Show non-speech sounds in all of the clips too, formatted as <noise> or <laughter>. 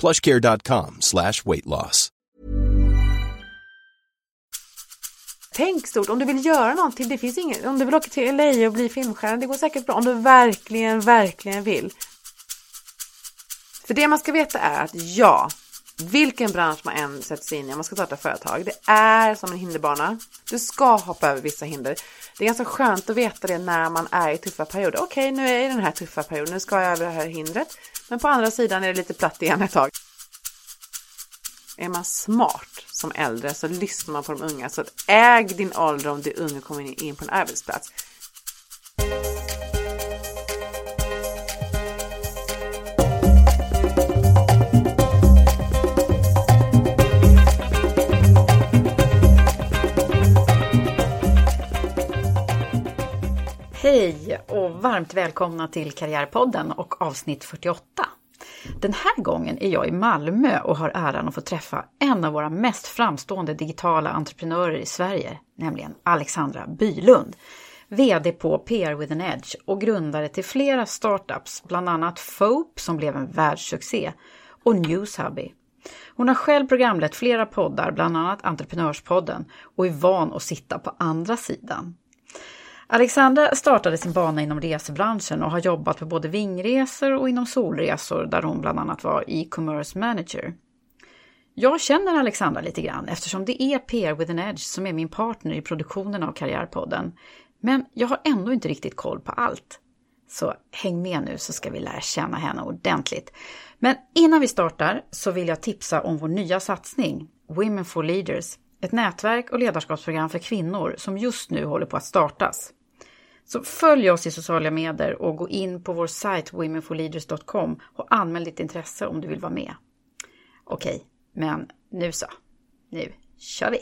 plushcare.com slash weight loss. Tänk stort, om du vill göra någonting, det finns inget, om du vill åka till LA och bli filmstjärna, det går säkert bra om du verkligen, verkligen vill. För det man ska veta är att ja, vilken bransch man än sätter sig in i, om man ska starta företag, det är som en hinderbana. Du ska hoppa över vissa hinder. Det är ganska skönt att veta det när man är i tuffa perioder. Okej, nu är jag i den här tuffa perioden, nu ska jag över det här hindret. Men på andra sidan är det lite platt igen ett tag. Är man smart som äldre så lyssnar man på de unga. Så äg din ålder om du är ung och kommer in på en arbetsplats. Hej och varmt välkomna till Karriärpodden och avsnitt 48. Den här gången är jag i Malmö och har äran att få träffa en av våra mest framstående digitala entreprenörer i Sverige, nämligen Alexandra Bylund. VD på PR with an Edge och grundare till flera startups, bland annat Fope som blev en världssuccé och Newshubby. Hon har själv programlett flera poddar, bland annat Entreprenörspodden och är van att sitta på andra sidan. Alexandra startade sin bana inom resebranschen och har jobbat på både vingresor och inom solresor där hon bland annat var e-commerce manager. Jag känner Alexandra lite grann eftersom det är PR with an Edge som är min partner i produktionen av Karriärpodden. Men jag har ändå inte riktigt koll på allt. Så häng med nu så ska vi lära känna henne ordentligt. Men innan vi startar så vill jag tipsa om vår nya satsning Women for Leaders. Ett nätverk och ledarskapsprogram för kvinnor som just nu håller på att startas. Så följ oss i sociala medier och gå in på vår sajt womenforleaders.com och anmäl ditt intresse om du vill vara med. Okej, men nu så. Nu kör vi!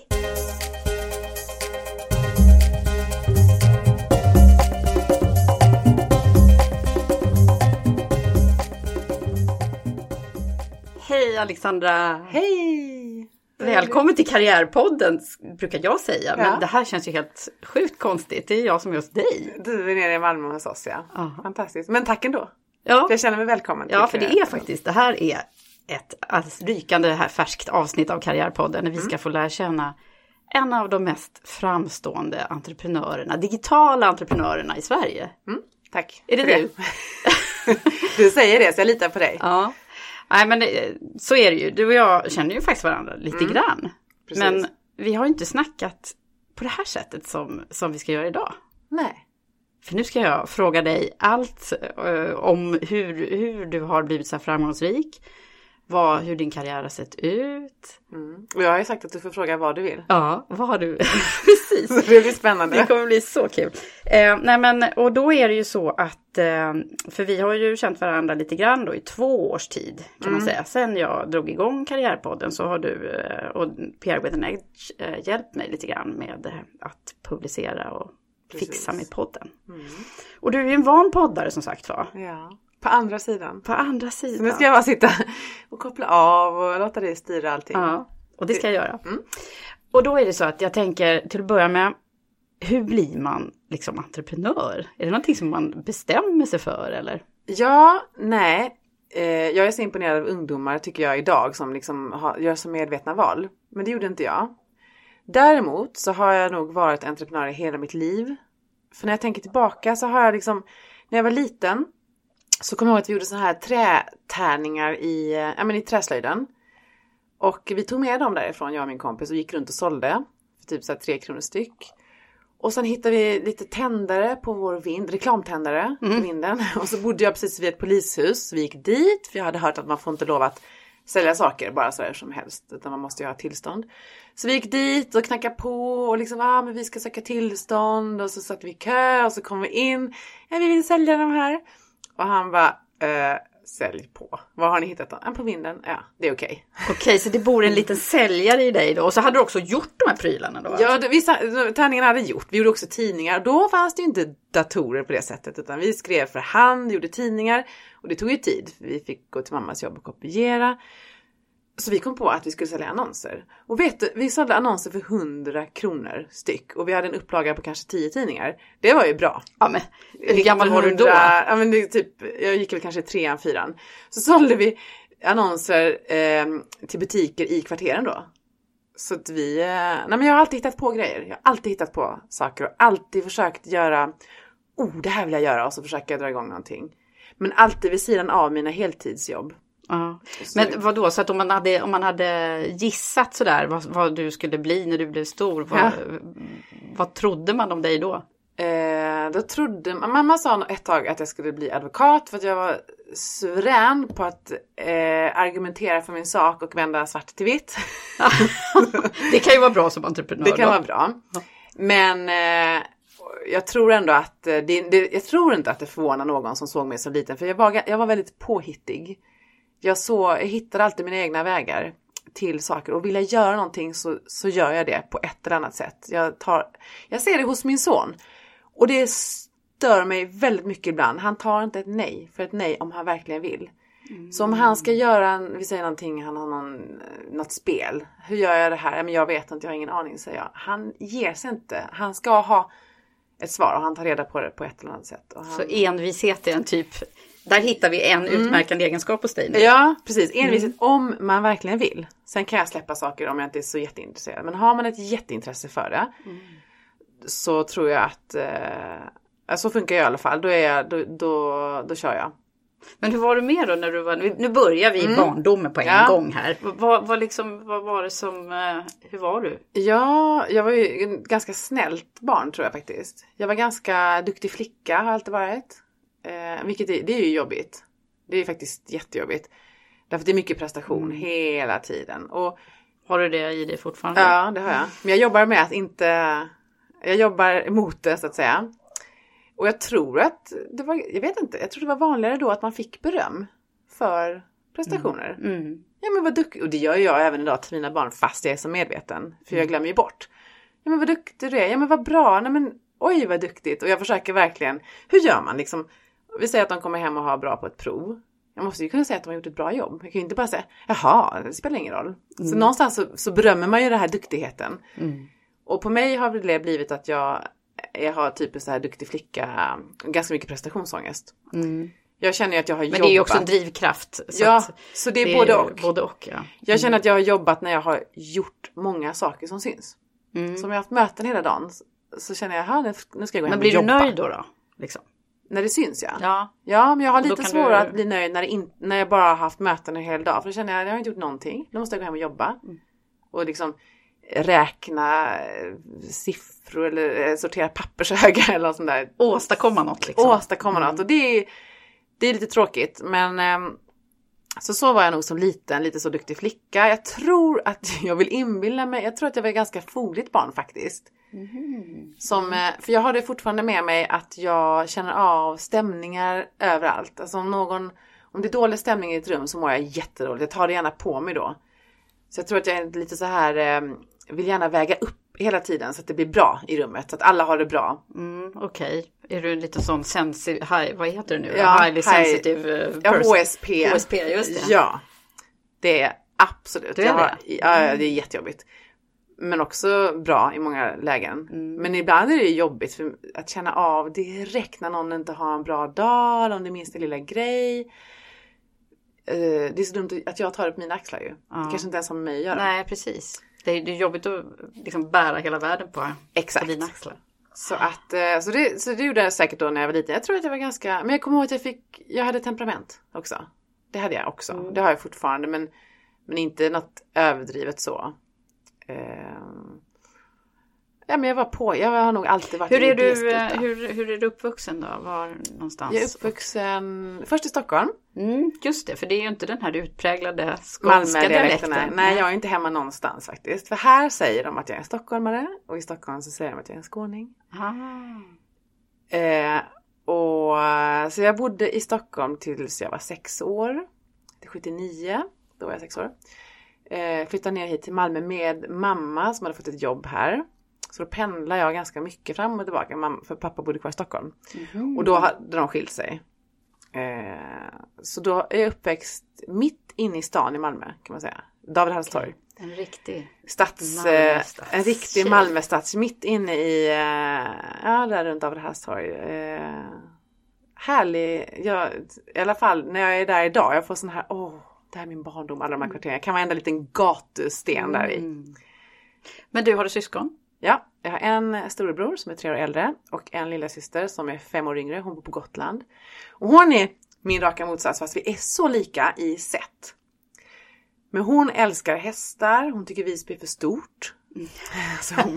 Hej Alexandra! Hej! Välkommen till Karriärpodden brukar jag säga, Ja. men det här känns ju helt sjukt konstigt. Det är jag som är hos dig. Du är nere i Malmö hos oss ja. Ja. Fantastiskt. Men tack ändå. Ja, jag känner mig välkommen. ja för det är faktiskt, det här är ett alldeles rykande här färskt avsnitt av Karriärpodden när vi ska få lära känna en av de mest framstående entreprenörerna, digitala entreprenörerna i Sverige. Tack. Är det för du? <laughs> du säger det så jag litar på dig. Ja. Nej men det, så är det ju. Du och jag känner ju faktiskt varandra lite grann. Precis. Men vi har inte snackat på det här sättet som, som vi ska göra idag. Nej. För nu ska jag fråga dig allt eh, om hur, hur du har blivit så här framgångsrik. Vad, hur din karriär har sett ut. Och jag har ju sagt att du får fråga vad du vill. Ja, vad har du? <laughs> Precis. Så det blir spännande. Det kommer bli så kul. Eh, nej men, och då är det ju så att, eh, för vi har ju känt varandra lite grann då i två års tid kan man säga. Sen jag drog igång Karriärpodden så har du eh, och PR with an Edge hjälpt mig lite grann med att publicera och fixa med podden. Och du är ju en van poddare som sagt var. Ja. På andra sidan. På andra Så sidan. nu ska jag bara sitta <laughs> och koppla av och låta dig styra allting. Ja. Och det ska jag göra. Och då är det så att jag tänker till att börja med, hur blir man liksom entreprenör? Är det någonting som man bestämmer sig för eller? Ja, nej. Eh, jag är så imponerad av ungdomar tycker jag idag som liksom har, gör så medvetna val. Men det gjorde inte jag. Däremot så har jag nog varit entreprenör i hela mitt liv. För när jag tänker tillbaka så har jag liksom, när jag var liten så kommer jag ihåg att vi gjorde sådana här trätärningar i, ja, men i träslöjden. Och vi tog med dem därifrån, jag och min kompis, och gick runt och sålde. För typ så här tre kronor styck. Och sen hittade vi lite tändare på vår vind, reklamtändare på vinden. <laughs> Och så bodde jag precis vid ett polishus. Vi gick dit, för jag hade hört att man får inte lov att sälja saker bara sådär som helst. Utan man måste ju ha tillstånd. Så vi gick dit och knackade på och liksom, ah, men vi ska söka tillstånd. Och så satt vi i kö och så kom vi in. Ja, vi vill sälja de här. Och han bara, eh, sälj på. Var har ni hittat dem? Ja, på vinden. Ja, det är okej. <laughs> Okej, så det bor en liten säljare i dig då. Och så hade du också gjort de här prylarna då? Ja, det, vissa tärningarna hade gjort. Vi gjorde också tidningar. Då fanns det ju inte datorer på det sättet utan vi skrev för hand, gjorde tidningar och det tog ju tid. Vi fick gå till mammas jobb och kopiera. Så vi kom på att vi skulle sälja annonser. Och vet du, vi sålde annonser för 100 kronor styck och vi hade en upplaga på kanske 10 tidningar. Det var ju bra. Ja, men hur gammal var du då? 1900 Ja, men det typ, jag gick väl kanske trean, fyran. Så sålde vi annonser eh, till butiker i kvarteren då. Så att vi, eh, nej men jag har alltid hittat på grejer. Jag har alltid hittat på saker och alltid försökt göra, oh det här vill jag göra och så försöker jag dra igång någonting. Men alltid vid sidan av mina heltidsjobb. Ja. Men vad då, så att om man hade, om man hade gissat sådär vad, vad du skulle bli när du blev stor, vad, Ja. vad trodde man om dig då? Eh, då trodde mamma sa ett tag att jag skulle bli advokat för att jag var suverän på att eh, argumentera för min sak och vända svart till vitt. <laughs> Det kan ju vara bra som entreprenör. Det kan då. vara bra. Men eh, jag tror ändå att eh, det, det, jag tror inte att det förvånar någon som såg mig som liten för jag var, jag var väldigt påhittig. Jag, så, jag hittade alltid mina egna vägar till saker och vill jag göra någonting så, så gör jag det på ett eller annat sätt. Jag, tar, jag ser det hos min son och det stör mig väldigt mycket ibland. Han tar inte ett nej för ett nej om han verkligen vill. Så om han ska göra, vi säger någonting, han har någon, något spel. Hur gör jag det här? Men jag vet inte, jag har ingen aning säger jag. Han ger sig inte. Han ska ha ett svar och han tar reda på det på ett eller annat sätt. Han... Så envishet är en typ, där hittar vi en utmärkande egenskap hos dig. nu. Ja, precis. Envishet om man verkligen vill. Sen kan jag släppa saker om jag inte är så jätteintresserad. Men har man ett jätteintresse för det så tror jag att eh, så funkar jag i alla fall. Då, är jag, då, då, då kör jag. Men hur var du med då när du var, nu börjar vi i barndomen på en Ja. gång här. Vad, vad, liksom, vad var det som, eh, hur var du? Ja, jag var ju ganska snällt barn tror jag faktiskt. Jag var ganska duktig flicka har jag alltid varit. Eh, vilket är, det är ju jobbigt. Det är faktiskt jättejobbigt. Därför att det är mycket prestation hela tiden. Och Har du det i dig fortfarande? ja, det har jag. Men jag jobbar med att inte... Jag jobbar emot det så att säga. Och jag tror att det var, jag vet inte, jag tror det var vanligare då att man fick beröm för prestationer. Mm. Ja men vad duktig, och det gör jag även idag till mina barn fast jag är så medveten. För jag glömmer ju bort. Ja men vad duktig du är, ja men vad bra, nej men oj vad duktigt. Och jag försöker verkligen, hur gör man liksom? Vi säger att de kommer hem och har bra på ett prov. Jag måste ju kunna säga att de har gjort ett bra jobb. Jag kan ju inte bara säga, jaha, det spelar ingen roll. Så någonstans så, så berömmer man ju den här duktigheten. Och på mig har det blivit att jag, jag har typ en så här duktig flicka, ganska mycket prestationsångest. Jag känner ju att jag har Men jobbat. det är ju också en drivkraft. Så Ja, så det är ju både och. Både och ja. Jag känner att jag har jobbat när jag har gjort många saker som syns. Mm. Så om jag har haft möten hela dagen så- känner jag, "Ha, nu ska jag gå hem Men och blir du jobba. nöjd då? då? Liksom. När det syns ja. Ja. Ja, men jag har då lite svårare du- att bli nöjd när, in, när jag bara har haft möten en hel dag. För då känner jag, jag har inte gjort någonting. Nu måste jag gå hem och jobba. Mm. Och liksom räkna eh, siffror eller eh, sortera pappershögar <laughs> eller något sånt där. Åstadkomma något liksom. åstadkomma något. Och det är, det är lite tråkigt. Men ehm, så så var jag nog som liten, lite så duktig flicka. Jag tror att <laughs> jag vill inbilla mig, jag tror att jag var ett ganska fogligt barn faktiskt. Som, eh, för jag har det fortfarande med mig att jag känner av stämningar överallt. Alltså om någon, om det är dålig stämning i ett rum så mår jag jättedåligt. Jag tar det gärna på mig då. Så jag tror att jag är lite så här, eh, vill gärna väga upp hela tiden så att det blir bra i rummet. Så att alla har det bra. Mm, Okej, är du lite sån sensitive, high, vad heter det nu? Ja, Highly high- sensitive eh, Ja, person. HSP. HSP, just det. Ja. Det är Absolut. Du är har, det? ja, det är jättejobbigt. Men också bra i många lägen. Mm. Men ibland är det jobbigt för att känna av direkt när någon inte har en bra dag, eller om det är minsta lilla grej. Eh, Det är så dumt att jag tar det på mina axlar ju. Det kanske inte ens har med mig att göra. Nej, precis. Det är, det är jobbigt att liksom bära hela världen på, Exakt. på dina axlar. Så att, eh, så det, så det gjorde jag säkert då när jag var liten. Jag tror att jag var ganska, men jag kommer ihåg att jag fick, jag hade temperament också. Det hade jag också. Mm. Det har jag fortfarande men, men inte något överdrivet så. Eh, ja men jag var på, jag har nog alltid varit Hur är, du, eh, hur, hur är du uppvuxen då? Var någonstans? Jag är uppvuxen först i Stockholm. Mm, just det, för det är ju inte den här utpräglade skånska dialekten. Nej, nej jag är inte hemma någonstans faktiskt. För här säger de att jag är stockholmare och i Stockholm så säger de att jag är en skåning. Ah. Eh, och, så jag bodde i Stockholm tills jag var sex år. Till 79, då var jag sex år. Eh, flyttade ner hit till Malmö med mamma som hade fått ett jobb här. Så då pendlade jag ganska mycket fram och tillbaka för pappa bodde kvar i Stockholm. Och då hade de skilt sig. Eh, så då är jag uppväxt mitt inne i stan i Malmö kan man säga. David Halls torg. En riktig. Stads, Malmö eh, stads- en riktig. Malmö stads, mitt inne i, eh, ja där runt David Halls torg. Härlig, jag, i alla fall när jag är där idag, jag får sån här, åh, det här är min barndom, alla de här kvarteren. Jag kan varenda liten gatusten där i. Mm. Men du, har du syskon? Ja, jag har en storebror som är tre år äldre och en lilla syster som är fem år yngre. Hon bor på Gotland. Och hon är min raka motsats fast vi är så lika i sätt. Men hon älskar hästar, hon tycker Visby är för stort. <laughs> Så, hon,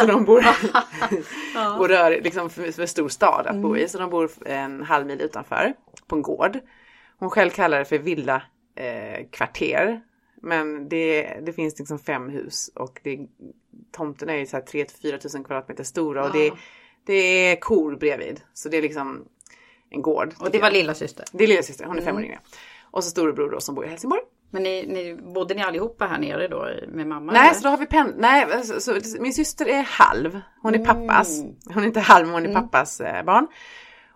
så de bor <laughs> och rör liksom för, för stor stad att bo i. Så de bor en halv mil utanför på en gård. Hon själv kallar det för villa eh, kvarter. Men det, det finns liksom fem hus och det, tomten är ju så här 3 4 tusen kvadratmeter stora och det, det är kor bredvid. Så det är liksom en gård. Och det var lilla syster. Det är lillasyster, hon är fem år yngre. Och så storebror då som bor i Helsingborg. Men ni, ni, bodde ni allihopa här nere då med mamma? Nej, eller? så då har vi pen... Nej, så, så, min syster är halv. Hon är pappas. Hon är inte halv, hon är pappas eh, barn.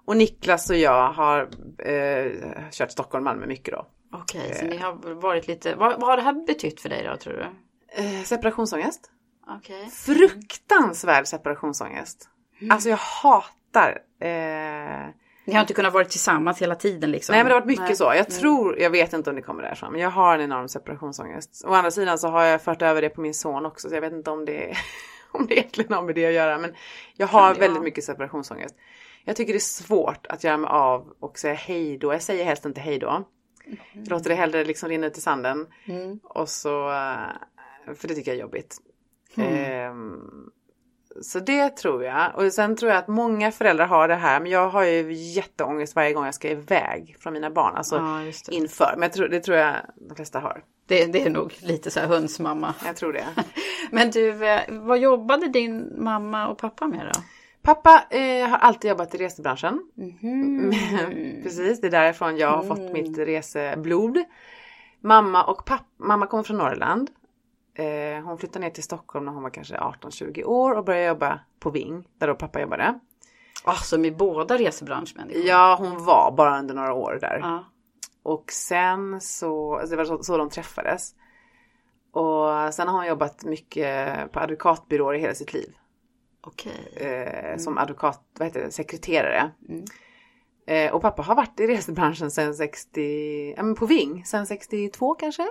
Och Niklas och jag har eh, kört Stockholm-Malmö mycket då. Okej, så ni har varit lite... Vad, vad har det här betytt för dig då, tror du? Eh, separationsångest. Okej. Fruktansvärd separationsångest. Alltså jag hatar... Eh... Ni har inte kunnat vara tillsammans hela tiden liksom? Nej men det har varit mycket Nej. så. Jag tror, jag vet inte om det kommer därifrån, men jag har en enorm separationsångest. Å andra sidan så har jag fört över det på min son också, så jag vet inte om det, <laughs> om det egentligen har med det att göra. Men jag har det väldigt vara? mycket separationsångest. Jag tycker det är svårt att göra mig av och säga hej då. Jag säger helst inte hej då. Jag låter det hellre liksom rinna ut i sanden. Och så, eh, för det tycker jag är jobbigt. Ehm, så det tror jag. Och sen tror jag att många föräldrar har det här. Men jag har ju jätteångest varje gång jag ska iväg från mina barn. Alltså Ja, inför. Men tror, det tror jag de flesta har. Det, det är nog lite så här hönsmamma. Jag tror det. <laughs> Men du, eh, vad jobbade din mamma och pappa med då? Pappa eh, har alltid jobbat i resebranschen. Mhm. <laughs> Precis, det är därifrån jag har Mm. fått mitt reseblod. Mamma och pappa, mamma kommer från Norrland. Eh, hon flyttade ner till Stockholm när hon var kanske 18-20 år och började jobba på Ving, där då pappa jobbade. Alltså med båda resebranschmänniskor? Ja, hon var bara under några år där. Ja. Och sen så, alltså det var så, så de träffades. Och sen har hon jobbat mycket på advokatbyråer i hela sitt liv. Okej. eh, som advokat, vad heter det, sekreterare. Eh, och pappa har varit i resebranschen sedan 60, ja men på Ving, sedan 62 kanske.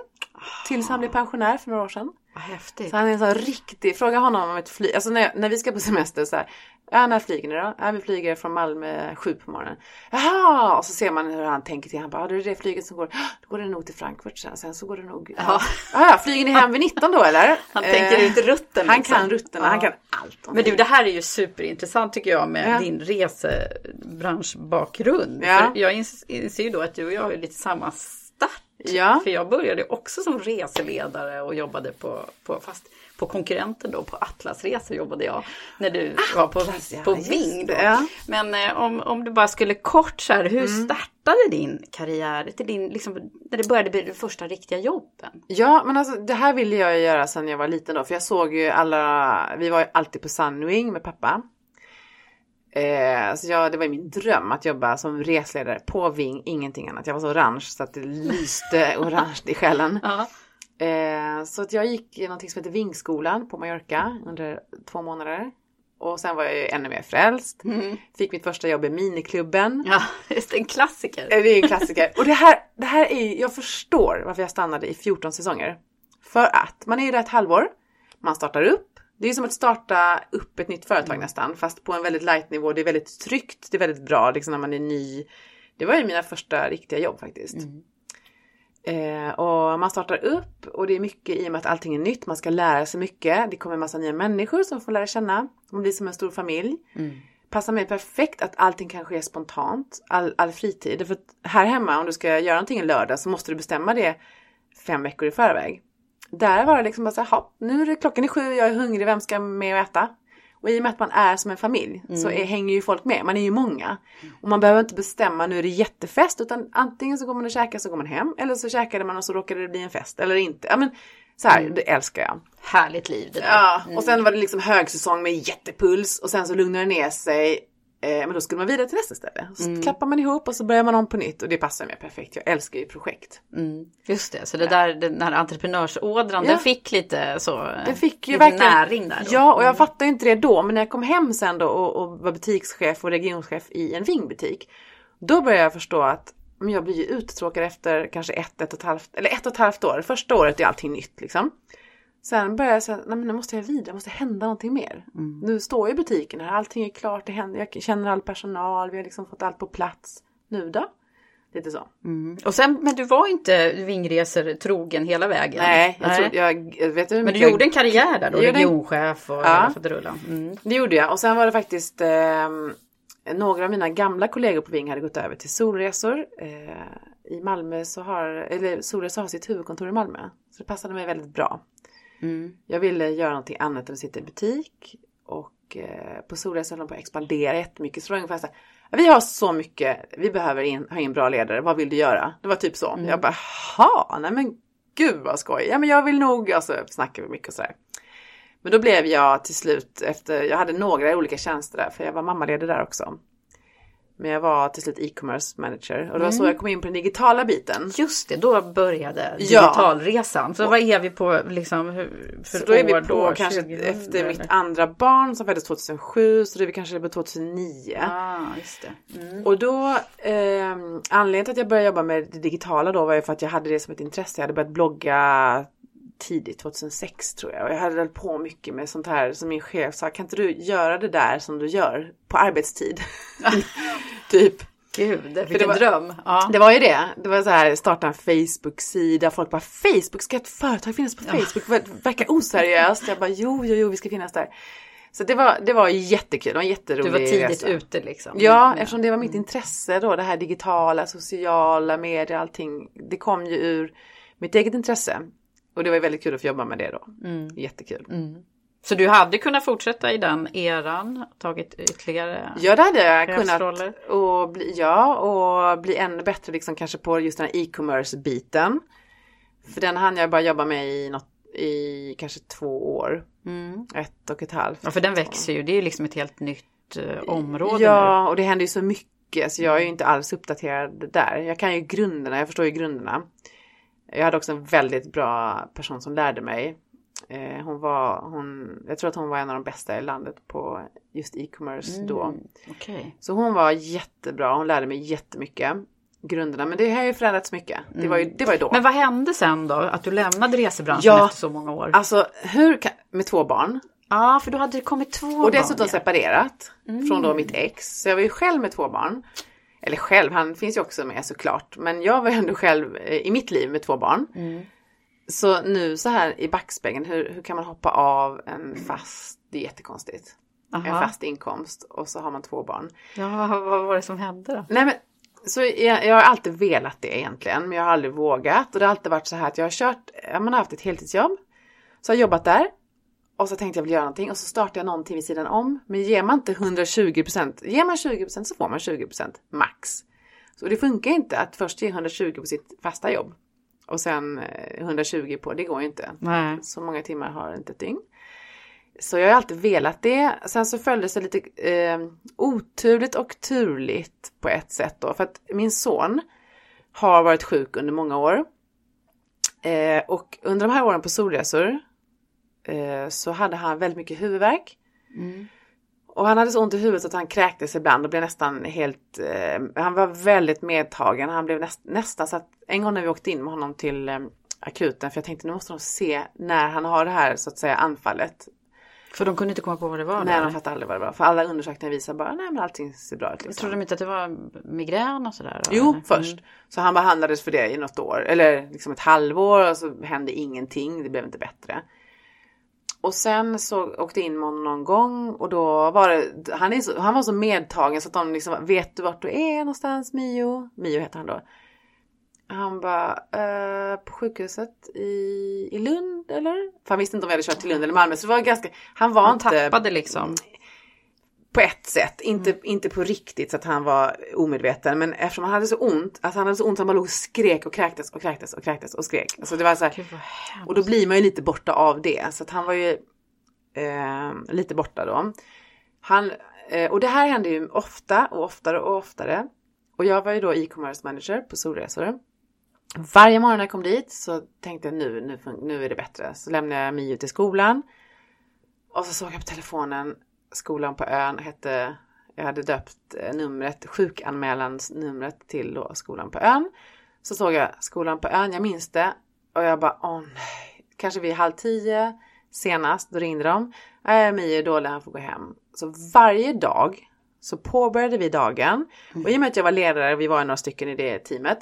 Tills han blev pensionär för några år sedan. Häftigt. Så han är en sån riktig, fråga honom om ett flyg, alltså när, när vi ska på semester så här, ja när flyger ni då? Ja vi flyger från Malmö sju på morgonen. Jaha! Och så ser man hur han tänker till, han bara, ja, det är det flyget som går, "Ah, då går det nog till Frankfurt sen, sen så går det nog, ja. ja flyger ni hem vid 19 då eller? <laughs> Han tänker ut rutten, Han liksom. kan rutterna, han Ja. kan allt om Men du, det. här är ju superintressant tycker jag med Ja. din resebranschbakgrund. Ja. För jag ins- inser ju då att du och jag har lite samma start. Ja. För jag började också som reseledare och jobbade på, på fast på konkurrenten då, på Atlas Resor jobbade jag. När du var på, Atlas, ja, på Ving. Då. ja. Men eh, om, om du bara skulle kort så här, hur Mm. startade din karriär? Till din, liksom, när det började bli de första riktiga jobben? Ja, men alltså det här ville jag göra sedan jag var liten då. För jag såg ju alla, vi var ju alltid på Sunwing med pappa. Eh, så jag, det var min dröm att jobba som resledare på Ving, ingenting annat. Jag var så orange så att det lyste orange i själen. Ja. Eh, så att jag gick i någonting som heter Vingskolan på Mallorca under två månader. Och sen var jag ju ännu mer frälst. Fick mitt första jobb i miniklubben. Ja, <laughs> just en klassiker. Eh, Det är en klassiker. Och det här, det här är, jag förstår varför jag stannade i 14 säsonger. För att man är ju där ett halvår. Man startar upp. Det är som att starta upp ett nytt företag nästan. Fast på en väldigt light nivå. Det är väldigt tryggt. Det är väldigt bra liksom när man är ny. Det var ju mina första riktiga jobb faktiskt. Eh, och man startar upp och det är mycket i och med att allting är nytt. Man ska lära sig mycket. Det kommer en massa nya människor som får lära känna. Man blir som en stor familj. Passar mig perfekt att allting kan ske spontant. All, all fritid. För här hemma om du ska göra någonting en lördag så måste du bestämma det fem veckor i förväg. Där var det liksom bara så här, "Ha, nu är det klockan är sju, jag är hungrig, vem ska med och äta? Och i och med att man är som en familj så är, hänger ju folk med, man är ju många. Och man behöver inte bestämma nu är det jättefest utan antingen så går man och käkar så går man hem eller så käkade man och så råkade det bli en fest eller inte. Ja men så här, det älskar jag. Härligt liv det där. Ja, och sen var det liksom högsäsong med jättepuls och sen så lugnade det ner sig. Eh, men då skulle man vidare till nästa ställe. Så klappar man ihop och så börjar man om på nytt och det passar mig perfekt. Jag älskar ju projekt. Just det, så det där, den här entreprenörsådran, Ja. den fick lite så, Det fick ju verkligen näring där då. Ja, och jag fattade inte det då. Men när jag kom hem sen då och, och var butikschef och regionchef i en vingbutik. Då började jag förstå att men jag blir ju uttråkad efter kanske ett, ett och ett halvt, eller ett och ett halvt år. Första året är allting nytt liksom. Sen började jag säga, nej men nu måste jag vidare, det måste hända någonting mer. Nu står i butiken här, allting är klart, det händer, jag känner all personal, vi har liksom fått allt på plats. Nu då? Lite så. Och sen, men du var inte vingresor trogen hela vägen? Nej, jag tror, jag, jag vet hur Men du jag- gjorde en karriär där då, regionchef och Ja. rulla. Mm. Det gjorde jag och sen var det faktiskt eh, några av mina gamla kollegor på Ving hade gått över till Solresor. Eh, I Malmö så har, eller Solresor har sitt huvudkontor i Malmö. Så det passade mig väldigt bra. Jag ville göra någonting annat än att sitta i butik. Och eh, på Solresor höll de på att expandera jättemycket. Så ungefär så här, vi har så mycket, vi behöver in, ha in bra ledare, vad vill du göra? Det var typ så. Jag bara, ha, nej men gud vad skoj. Ja men jag vill nog, alltså snackade vi mycket och sådär. Men då blev jag till slut efter, jag hade några olika tjänster där för jag var mammaledig där också. Men jag var till slut e-commerce manager och det var så jag kom in på den digitala biten. Just det, då började Ja. digitalresan. Så vad är vi på liksom, hur, för Så då är vi år på då? kanske 2000, efter eller? mitt andra barn som föddes 2007 så då är vi kanske på 2009. Ah, just det. Mm. Och då, eh, anledningen till att jag började jobba med det digitala då var ju för att jag hade det som ett intresse. Jag hade börjat blogga tidigt, 2006 tror jag. Och jag hade på mycket med sånt här som min chef sa, kan inte du göra det där som du gör på arbetstid? <laughs> typ. Gud, vilken var- dröm. Ja. Det var ju det. Det var så här, starta en Facebook-sida. Folk bara, Facebook, ska ett företag finnas på Facebook? Ver- Verkar oseriöst. Jag bara, jo, jo, jo, vi ska finnas där. Så det var, det var jättekul. Det var en jätterolig Du var tidigt resa. ute liksom. Ja, Mm. eftersom det var mitt intresse då, det här digitala, sociala medier, allting. Det kom ju ur mitt eget intresse. Och det var väldigt kul att få jobba med det då. Mm. Jättekul. Så du hade kunnat fortsätta i den eran, tagit ytterligare Ja, det hade jag kunnat. Och bli, ja, och bli ännu bättre liksom kanske på just den här e-commerce-biten. För den hann jag bara jobba med i, något, i kanske två år. Ett och ett halvt. Ja, för den växer ju. Det är ju liksom ett helt nytt eh, område nu. Ja, och det händer ju så mycket så jag är ju inte alls uppdaterad där. Jag kan ju grunderna, jag förstår ju grunderna. Jag hade också en väldigt bra person som lärde mig. Eh, hon var, hon, jag tror att hon var en av de bästa i landet på just e-commerce då. Okej. Så hon var jättebra, hon lärde mig jättemycket. Grunderna, men det har ju förändrats mycket. Det var ju, det var ju då. Men vad hände sen då? Att du lämnade resebranschen Ja. efter så många år? Alltså hur kan, med två barn Ja, för då hade det kommit två och dessutom barn. ja. separerat från då mitt ex. Så jag var ju själv med två barn. Eller själv, han finns ju också med såklart. Men jag var ju ändå själv eh, i mitt liv med två barn. Så nu så här i backspegeln, hur, hur kan man hoppa av en fast, det är jättekonstigt. En Aha. fast inkomst och så har man två barn. Ja, vad, vad var det som hände då? Nej men, så jag, jag har alltid velat det egentligen, men jag har aldrig vågat. Och det har alltid varit så här att jag har kört, ja, man har haft ett heltidsjobb, så har jag jobbat där. Och så tänkte jag vill göra någonting och så startade jag någonting vid sidan om. Men ger man inte 120%, ger man 20% så får man 20% max. Så det funkar inte att först ge 120 på sitt fasta jobb. Och sen eh, 120 på, det går ju inte. Nej. Så många timmar har inte ett dygn. Så jag har alltid velat det. Sen så följdes det lite eh, oturligt och turligt på ett sätt då. För att min son har varit sjuk under många år. Eh, och under de här åren på solresor eh, så hade han väldigt mycket huvudvärk. Och han hade så ont i huvudet att han kräktes ibland och blev nästan helt, eh, han var väldigt medtagen. Han blev näst, nästan så att en gång när vi åkte in med honom till eh, akuten för jag tänkte nu måste de se när han har det här så att säga anfallet. För de kunde inte komma på vad det var? Nej, de fattade aldrig vad det var. För alla undersökningar visar bara, nej men allting ser bra ut. Liksom. trodde de inte att det var migrän och sådär? Jo, eller? först. Så han behandlades för det i något år, eller liksom ett halvår och så hände ingenting, det blev inte bättre. Och sen så åkte in med honom någon gång och då var det, han, är så, han var så medtagen så att de liksom, vet du vart du är någonstans Mio? Mio heter han då. Han bara, eh, på sjukhuset i, i Lund eller? För han visste inte om vi hade kört till Lund eller Malmö så det var ganska, han var Han inte tappade liksom. På ett sätt, inte, inte på riktigt så att han var omedveten. Men eftersom han hade så ont, alltså han hade så ont att han bara låg och skrek och kräktes och kräktes och kräktes och skrek. Alltså det var så här, Gud och då blir man ju lite borta av det. Så att han var ju eh, lite borta då. Han, eh, och det här hände ju ofta och oftare och oftare. Och jag var ju då e-commerce manager på Solresor. Varje morgon när jag kom dit så tänkte jag nu, nu, nu är det bättre. Så lämnade jag Mio till skolan. Och så såg jag på telefonen, skolan på ön hette, jag hade döpt eh, numret, sjukanmälansnumret till då skolan på ön. Så såg jag skolan på ön, jag minns det. Och jag bara, åh nej, kanske vid halv tio senast, då ringde de. Nej, Mio är dålig, han får gå hem. Så varje dag så påbörjade vi dagen. Och i och med att jag var ledare, vi var några stycken i det teamet.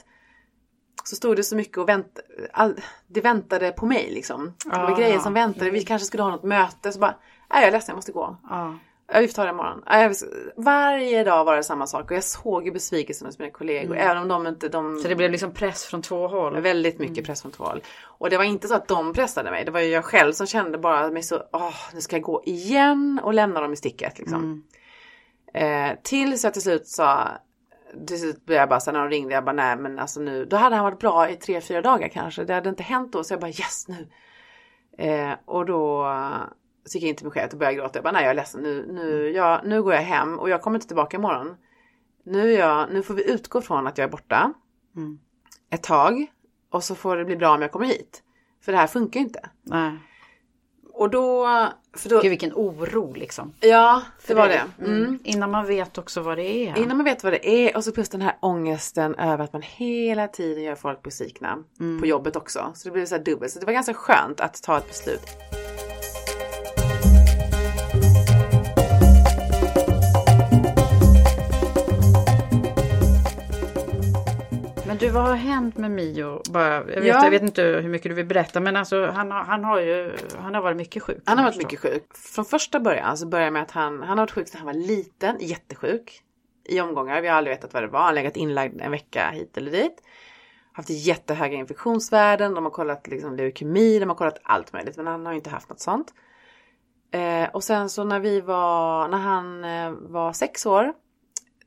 Så stod det så mycket och vänt, all, det väntade på mig liksom. Det var Ah, grejer som väntade, vi kanske skulle ha något möte. Så bara, nej jag är ledsen, jag måste gå. Ja. Vi får ta det imorgon. Vill- Varje dag var det samma sak och jag såg ju besvikelsen hos mina kollegor. Även om de inte, de... Så det blev liksom press från två håll? Väldigt mycket press från två håll. Och det var inte så att de pressade mig. Det var ju jag själv som kände bara mig så, åh, nu ska jag gå igen och lämna dem i sticket liksom. Eh, tills jag till slut sa, till slut blev jag bara så när de ringde, jag bara nej men alltså nu, då hade han varit bra i tre, fyra dagar kanske. Det hade inte hänt då så jag bara yes nu. Eh, och då så gick jag in till min chef och började gråta. Jag bara nej jag är ledsen nu, nu, jag, nu går jag hem och jag kommer inte tillbaka imorgon. Nu, jag, nu får vi utgå från att jag är borta ett tag och så får det bli bra om jag kommer hit. För det här funkar ju inte. Nej. Och då, för då Gud vilken oro liksom. ja det var det. Mm. Innan man vet också vad det är. Innan man vet vad det är och så plus den här ångesten över att man hela tiden gör folk besvikna. På jobbet också. Så det blev så här dubbelt. Så det var ganska skönt att ta ett beslut. Men du, vad har hänt med Mio? Bara, jag, vet, Ja. jag vet inte hur mycket du vill berätta men alltså han har, han har ju han har varit mycket sjuk. Han har varit mycket sjuk. Från första början så började med att han, han har varit sjuk sedan han var liten, jättesjuk. I omgångar, vi har aldrig vetat vad det var. Han har legat inlagd en vecka hit eller dit. Haft jättehöga infektionsvärden, de har kollat liksom leukemi, de har kollat allt möjligt. Men han har inte haft något sånt. Eh, och sen så när vi var, när han eh, var sex år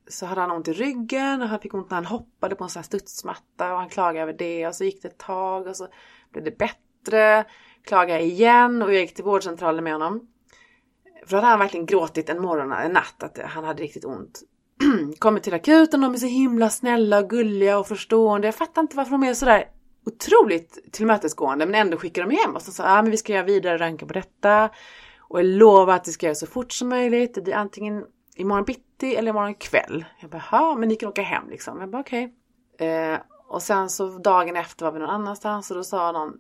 så hade han ont i ryggen och han fick ont när han hoppade på en sån här studsmatta och han klagade över det och så gick det ett tag och så blev det bättre. Klagade igen och jag gick till vårdcentralen med honom. För då hade han verkligen gråtit en morgon, en natt att han hade riktigt ont. <clears throat> Kommer till akuten, de är så himla snälla och gulliga och förstående. Jag fattar inte varför de är sådär otroligt tillmötesgående men ändå skickar de hem oss och sa ah, men vi ska göra vidare röntgen på detta. Och jag lovar att det ska göras så fort som möjligt. Det blir antingen imorgon bitti eller imorgon kväll. Jag bara, ja men ni kan åka hem liksom. Jag bara okej. Eh, och sen så dagen efter var vi någon annanstans och då sa någon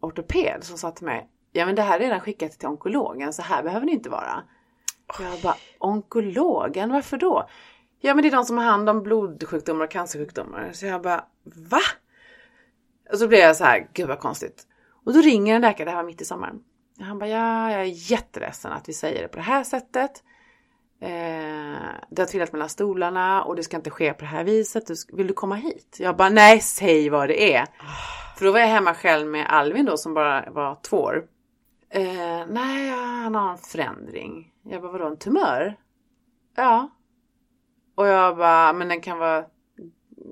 ortoped som sa till mig, ja men det här är redan skickat till onkologen så här behöver det inte vara. Jag bara, onkologen, varför då? Ja men det är de som har hand om blodsjukdomar och cancersjukdomar. Så jag bara, va? Och så blev jag så här, gud vad konstigt. Och då ringer en läkare, det här var mitt i sommaren. Han bara, ja jag är jätteledsen att vi säger det på det här sättet. Eh, det har trillat mellan stolarna och det ska inte ske på det här viset. Du, vill du komma hit? Jag bara, nej säg vad det är. För då var jag hemma själv med Alvin då som bara var två år. Eh, nej, han har en förändring. Jag bara, vadå en tumör? Ja. Och jag bara, men den kan vara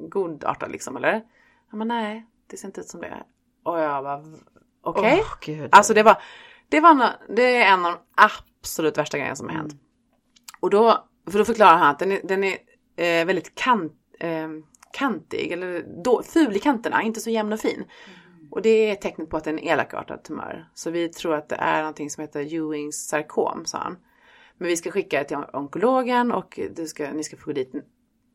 godartad liksom eller? Han bara, nej, det ser inte ut som det. Och jag bara, okej. Åh, Gud. Alltså det var, det var nå- det är en av de absolut värsta grejerna som har hänt. Och då, för då förklarar han att den är, den är eh, väldigt kant, eh, kantig, eller då, ful i kanterna, inte så jämn och fin. Och det är tecknet på att det är en elakartad tumör. Så vi tror att det är någonting som heter Ewings sarkom, sa han. Men vi ska skicka det till onkologen och du ska, ni ska få gå dit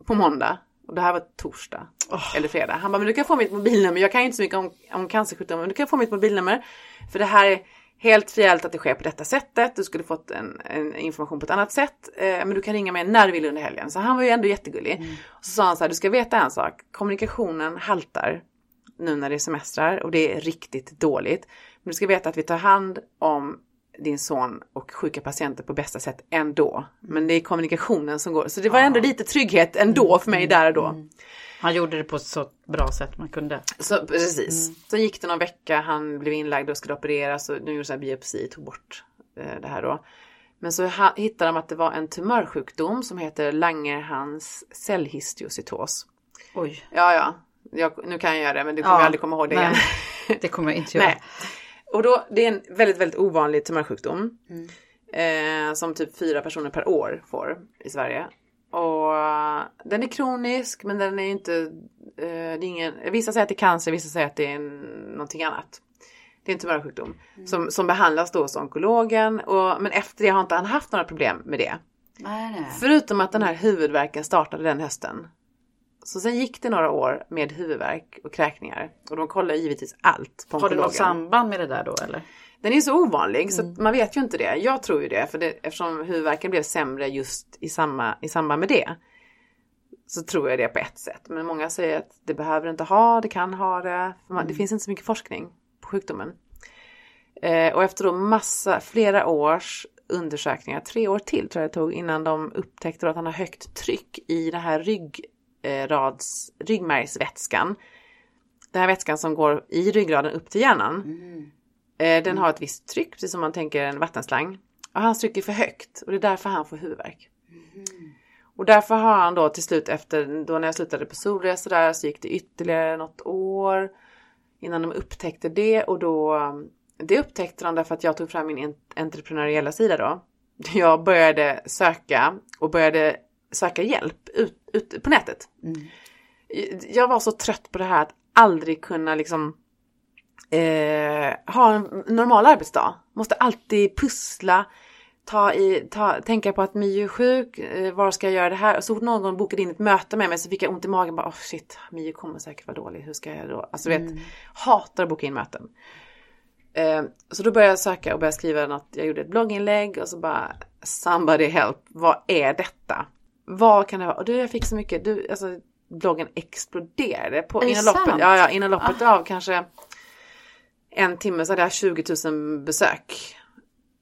på måndag. Och det här var torsdag. Eller fredag. Han bara, men du kan få mitt mobilnummer. Jag kan ju inte så mycket om, om cancersjukdomar, men du kan få mitt mobilnummer. För det här är helt frivilligt att det sker på detta sättet. Du skulle fått en, en information på ett annat sätt. Eh, men du kan ringa mig när du vill under helgen. Så han var ju ändå jättegullig. Mm. Och så sa han så här, du ska veta en sak. Kommunikationen haltar nu när det är semestrar och det är riktigt dåligt. Men du ska veta att vi tar hand om din son och sjuka patienter på bästa sätt ändå. Men det är kommunikationen som går. Så det var ändå lite trygghet ändå för mig där och då. Mm. Han gjorde det på ett så bra sätt man kunde. Så, precis. Mm. Så gick det någon vecka, han blev inlagd och skulle opereras och nu gjorde en biopsi, tog bort eh, det här då. Men så hittade de att det var en tumörsjukdom som heter Langerhans cellhistiocytos. Oj. Ja, ja. Jag, nu kan jag göra det men du kommer ja, aldrig komma ihåg det nej, igen. det kommer jag inte göra. <laughs> Nej. Och då, det är en väldigt, väldigt ovanlig tumörsjukdom. Mm. Eh, som typ fyra personer per år får i Sverige. Och uh, den är kronisk men den är inte, det är ingen, vissa säger att det är cancer, vissa säger att det är någonting annat. Det är en tumörsjukdom mm. som, som behandlas då hos onkologen. Och, men efter det har inte han haft några problem med det. Nej, nej. Förutom att den här huvudvärken startade den hösten. Så sen gick det några år med huvudvärk och kräkningar. Och de kollar givetvis allt på Har det något samband med det där då eller? Den är så ovanlig mm. så man vet ju inte det. Jag tror ju det, för det, eftersom huvudvärken blev sämre just i, samma, i samband med det. Så tror jag det på ett sätt. Men många säger att det behöver inte ha, det kan ha det. Man, mm. Det finns inte så mycket forskning på sjukdomen. Eh, och efter då massa, flera års undersökningar, tre år till tror jag det tog innan de upptäckte att han har högt tryck i den här ryggrads, ryggmärgsvätskan. Den här vätskan som går i ryggraden upp till hjärnan. Mm. Eh, den har ett visst tryck, precis som man tänker en vattenslang. Och hans tryck är för högt och det är därför han får huvudvärk. Mm. Och därför har han då till slut efter, då när jag slutade på solresa där så gick det ytterligare något år innan de upptäckte det och då det upptäckte de därför att jag tog fram min entreprenöriella sida då. Jag började söka och började söka hjälp ut, ut på nätet. Mm. Jag var så trött på det här att aldrig kunna liksom eh, ha en normal arbetsdag. Måste alltid pussla, ta i, ta, tänka på att Mio är sjuk, eh, var ska jag göra det här? Så fort någon bokade in ett möte med mig så fick jag ont i magen. Bara, oh shit, Mio kommer säkert vara dålig, hur ska jag då? Alltså mm. vet, hatar att boka in möten. Eh, så då började jag söka och började skriva något. Jag gjorde ett blogginlägg och så bara somebody help, vad är detta? Vad kan det vara? Och du, jag fick så mycket, du, alltså bloggen exploderade på, innan loppet, ja, ja, innan loppet ah. av kanske en timme så hade jag 20 000 besök.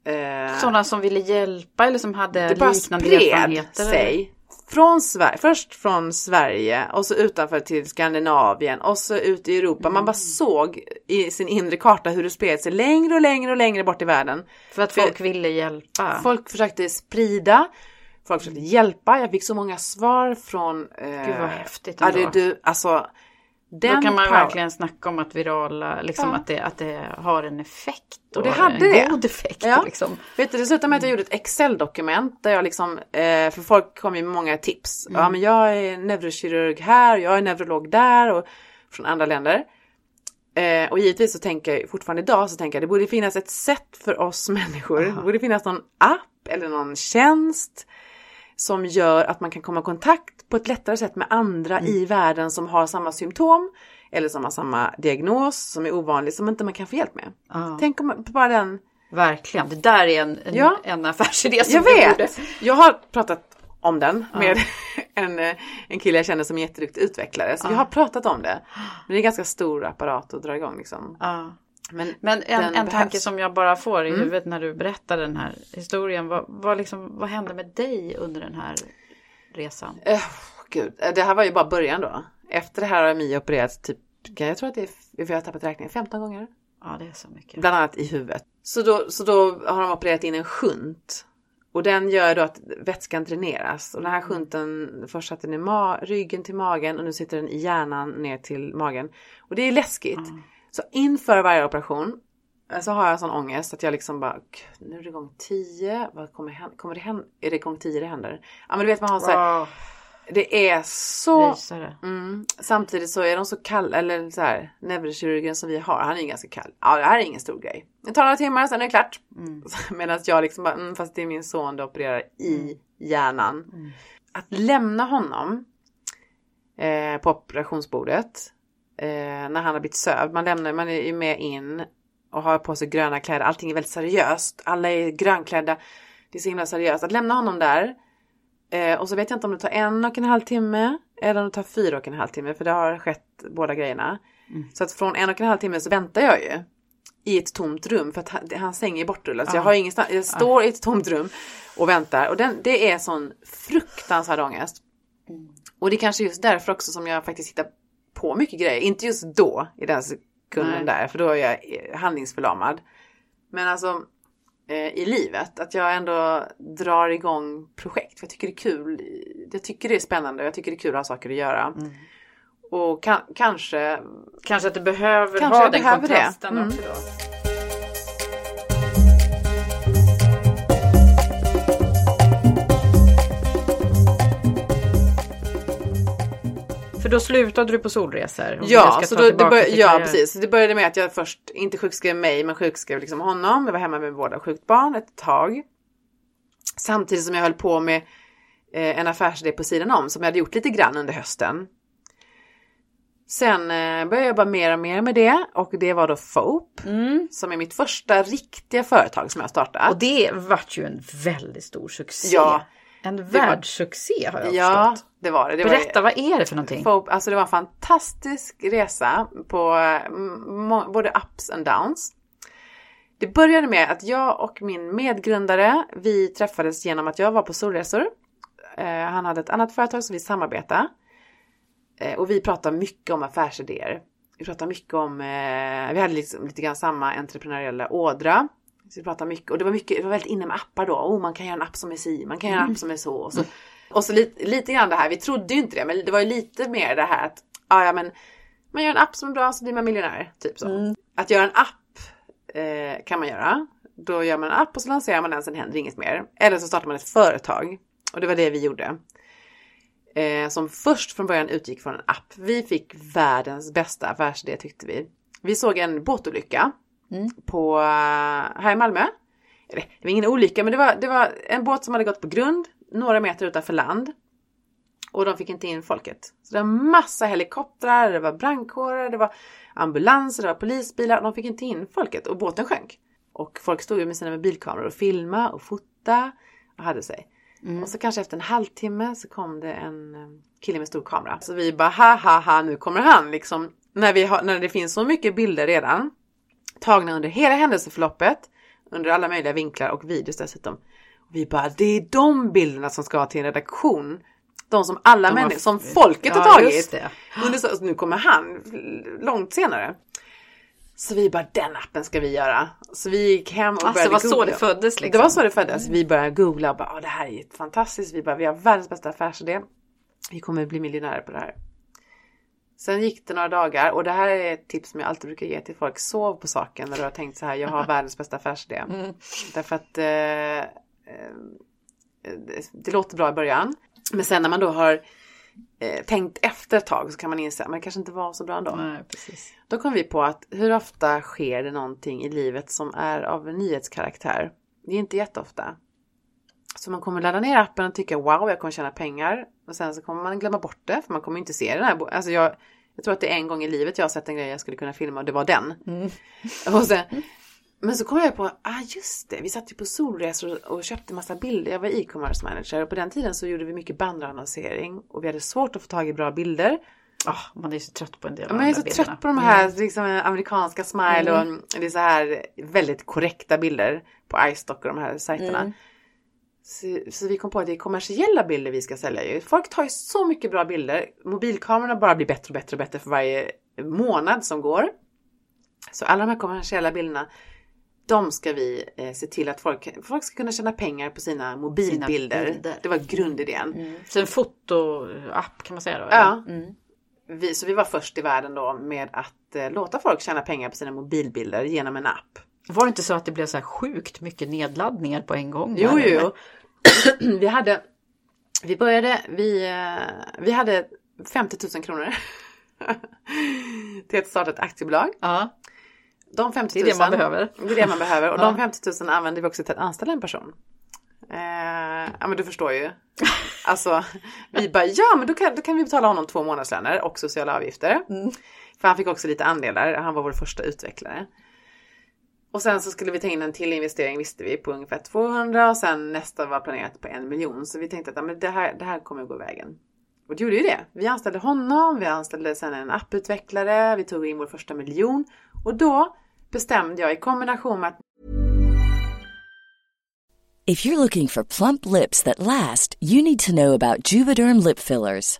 Eh, Sådana som ville hjälpa eller som hade det liknande erfarenheter? sig. Från Sverige, först från Sverige och så utanför till Skandinavien och så ut i Europa. Mm. Man bara såg i sin inre karta hur det spred sig längre och längre och längre bort i världen. För att folk För, ville hjälpa? Folk försökte sprida. Folk försökte hjälpa. Jag fick så många svar från... Eh, Gud vad häftigt ändå. Ja, du, alltså, den Då kan man verkligen snacka om att virala, liksom ja. att, det, att det har en effekt. Och, och det hade en det. god effekt. Ja. Liksom. Vet du, det slutade med att jag gjorde ett Excel-dokument där jag liksom, eh, för folk kom ju med många tips. Mm. Ja men jag är neurokirurg här, jag är neurolog där och från andra länder. Eh, och givetvis så tänker jag fortfarande idag så tänker jag det borde finnas ett sätt för oss människor. Aha. Det borde finnas någon app eller någon tjänst som gör att man kan komma i kontakt på ett lättare sätt med andra mm. i världen som har samma symptom eller som har samma diagnos som är ovanlig som inte man kan få hjälp med. Ah. Tänk om bara den... Verkligen, det där är en, en, ja. en affärsidé som Jag vet! Borde... Jag har pratat om den ah. med <laughs> en, en kille jag känner som är jätteduktig utvecklare. Så ah. vi har pratat om det. <gasps> Men det är en ganska stor apparat att dra igång liksom. Men, Men en, en tanke som jag bara får i mm. huvudet när du berättar den här historien. Vad, vad, liksom, vad hände med dig under den här resan? Uh, gud, det här var ju bara början då. Efter det här har Mia opererats typ, jag tror att det är, vi har tappat räkningen, 15 gånger. Ja, det är så mycket. Bland annat i huvudet. Så då, så då har de opererat in en shunt. Och den gör då att vätskan dräneras. Och den här shunten, först satte den i ryggen till magen och nu sitter den i hjärnan ner till magen. Och det är läskigt. Mm. Så inför varje operation eh, så har jag sån ångest att jag liksom bara, nu är det gång 10, vad kommer hända? Kommer det hända? Är det gång 10 det händer? Ja men du vet man har så här, Det är så... Mm. Samtidigt så är de så kalla, eller så här, neurokirurgen som vi har, han är ganska kall. Ja, det här är ingen stor grej. Det tar några timmar, sen är det klart. Mm. <laughs> Medan jag liksom bara, mm, fast det är min son det opererar i hjärnan. Att lämna honom eh, på operationsbordet eh, när han har blivit sövd. Man lämnar, man är ju med in och har på sig gröna kläder. Allting är väldigt seriöst. Alla är grönklädda. Det är så himla seriöst. Att lämna honom där Eh, och så vet jag inte om det tar en och en halv timme eller om det tar fyra och en halv timme för det har skett båda grejerna. Så att från en och en halv timme så väntar jag ju i ett tomt rum för att han, hans säng är bortrullad. Så jag har ingenstans, jag står i ett tomt rum och väntar och den, det är sån fruktansvärd ångest. Och det är kanske just därför också som jag faktiskt hittar på mycket grejer. Inte just då i den sekunden Nej. där för då är jag eh, handlingsförlamad. Men alltså eh, i livet. Att jag ändå drar igång projekt. För jag tycker det är kul. Jag tycker det är spännande. Jag tycker det är kul att ha saker att göra. Och kan, kanske Kanske att du behöver Kanske ha den behöver det. kontrasten Mm. också då. För då slutade du på solresor? Ja, så då, det bör, ja precis. Det började med att jag först inte sjukskrev mig men sjukskrev liksom honom. Jag var hemma med båda sjukt barn ett tag. Samtidigt som jag höll på med eh, en affärsidé på sidan om som jag hade gjort lite grann under hösten. Sen eh, började jag jobba mer och mer med det och det var då FOP som är mitt första riktiga företag som jag startat. Mm. Och det vart ju en väldigt stor succé. Ja. En världssuccé har jag ja, förstått. Det var det. det var Berätta, vad är det för någonting? FOP, alltså det var en fantastisk resa på må- både ups and downs. Det började med att jag och min medgrundare, vi träffades genom att jag var på solresor. Eh, han hade ett annat företag som vi samarbetade. Eh, och vi pratade mycket om affärsidéer. Vi pratade mycket om, eh, vi hade liksom lite grann samma entreprenöriella ådra. Så vi pratade mycket, och det var mycket, det var väldigt inne med appar då. Oh, man kan göra en app som är si, man kan göra en app som är så. Och så, och så lite, lite grann det här, vi trodde ju inte det, men det var ju lite mer det här att, ah, ja men, man gör en app som är bra så blir man miljonär. Typ så. Att göra en app eh, kan man göra. Då gör man en app och så lanserar man den, sen händer inget mer. Eller så startar man ett företag. Och det var det vi gjorde. Eh, som först från början utgick från en app. Vi fick världens bästa affärsidé tyckte vi. Vi såg en båtolycka på, eh, här i Malmö. Det var ingen olycka men det var, det var en båt som hade gått på grund några meter utanför land. Och de fick inte in folket. Så det var massa helikoptrar, det var brandkårer, det var ambulanser, det var polisbilar. De fick inte in folket och båten sjönk. Och folk stod ju med sina mobilkameror och filmade och fotade och hade sig. Och så kanske efter en halvtimme så kom det en eh, kille med stor kamera. Så vi bara ha ha ha nu kommer han liksom. När, vi har, när det finns så mycket bilder redan. Tagna under hela händelseförloppet. Under alla möjliga vinklar och videos dessutom. Vi bara det är de bilderna som ska till en redaktion. De som alla De har- människor, som folket har Ja, tagit. det. Under så, nu kommer han långt senare. Så vi bara den appen ska vi göra. Så vi gick hem och Alltså, började det var så googla. det föddes, liksom. Det var så det föddes. Vi började googla och bara "Ah, det här är fantastiskt. Vi bara vi har världens bästa affärsidé. Vi kommer bli miljonärer på det här. Sen gick det några dagar och det här är ett tips som jag alltid brukar ge till folk. Sov på saken när du har tänkt så här. Jag har <laughs> världens bästa affärsidé. Därför att eh, det, det låter bra i början. Men sen när man då har eh, tänkt efter ett tag så kan man inse att det kanske inte var så bra ändå. Nej, precis. Då kom vi på att hur ofta sker det någonting i livet som är av nyhetskaraktär? Det är inte jätteofta. Så man kommer ladda ner appen och tycka wow, jag kommer tjäna pengar. Och sen så kommer man glömma bort det för man kommer inte se den här. Alltså jag, jag tror att det är en gång i livet jag har sett en grej jag skulle kunna filma och det var den. Och sen, men så kom jag på, ah just det, vi satt ju på solresor och köpte massa bilder. Jag var e-commerce manager och på den tiden så gjorde vi mycket bandannonsering och vi hade svårt att få tag i bra bilder. Ah, man är ju så trött på en del Ja, av men jag är de så trött på de här liksom, amerikanska smile och det är så här väldigt korrekta bilder på iStock och de här sajterna. Så, så vi kom på att det är kommersiella bilder vi ska sälja ju. Folk tar ju så mycket bra bilder. Mobilkamerorna bara blir bättre och bättre och bättre för varje månad som går. Så alla de här kommersiella bilderna de ska vi eh, se till att folk, folk ska kunna tjäna pengar på sina mobilbilder. bilder. Det var grundidén. Mm. Så en fotoapp kan man säga då? Ja. eller? Vi, så vi var först i världen då med att eh, låta folk tjäna pengar på sina mobilbilder genom en app. Var det inte så att det blev så här sjukt mycket nedladdningar på en gång? Jo, jo, jo. <clears throat> vi hade Vi började, vi, eh, vi hade 50 000 kronor <laughs> till att starta ett aktiebolag. Ja, De 50 det 000, är det man behöver. Det är det man behöver. Och <laughs> Ja. de 50 000 använder vi också till att anställa en person. Eh, ja men du förstår ju. <laughs> Alltså, vi bara ja men då kan, då kan vi betala honom två månadslöner och sociala avgifter. För han fick också lite andelar, han var vår första utvecklare. Och sen så skulle vi ta in en till investering visste vi på ungefär 200 och sen nästa var planerat på en miljon. Så vi tänkte att ja, men det, här, det här kommer att gå vägen. Och det gjorde ju det. Vi anställde honom, vi anställde sen en apputvecklare, vi tog in vår första miljon. Och då bestämde jag i kombination med att If you're looking for plump lips that last, you need to know about Juvederm lip fillers.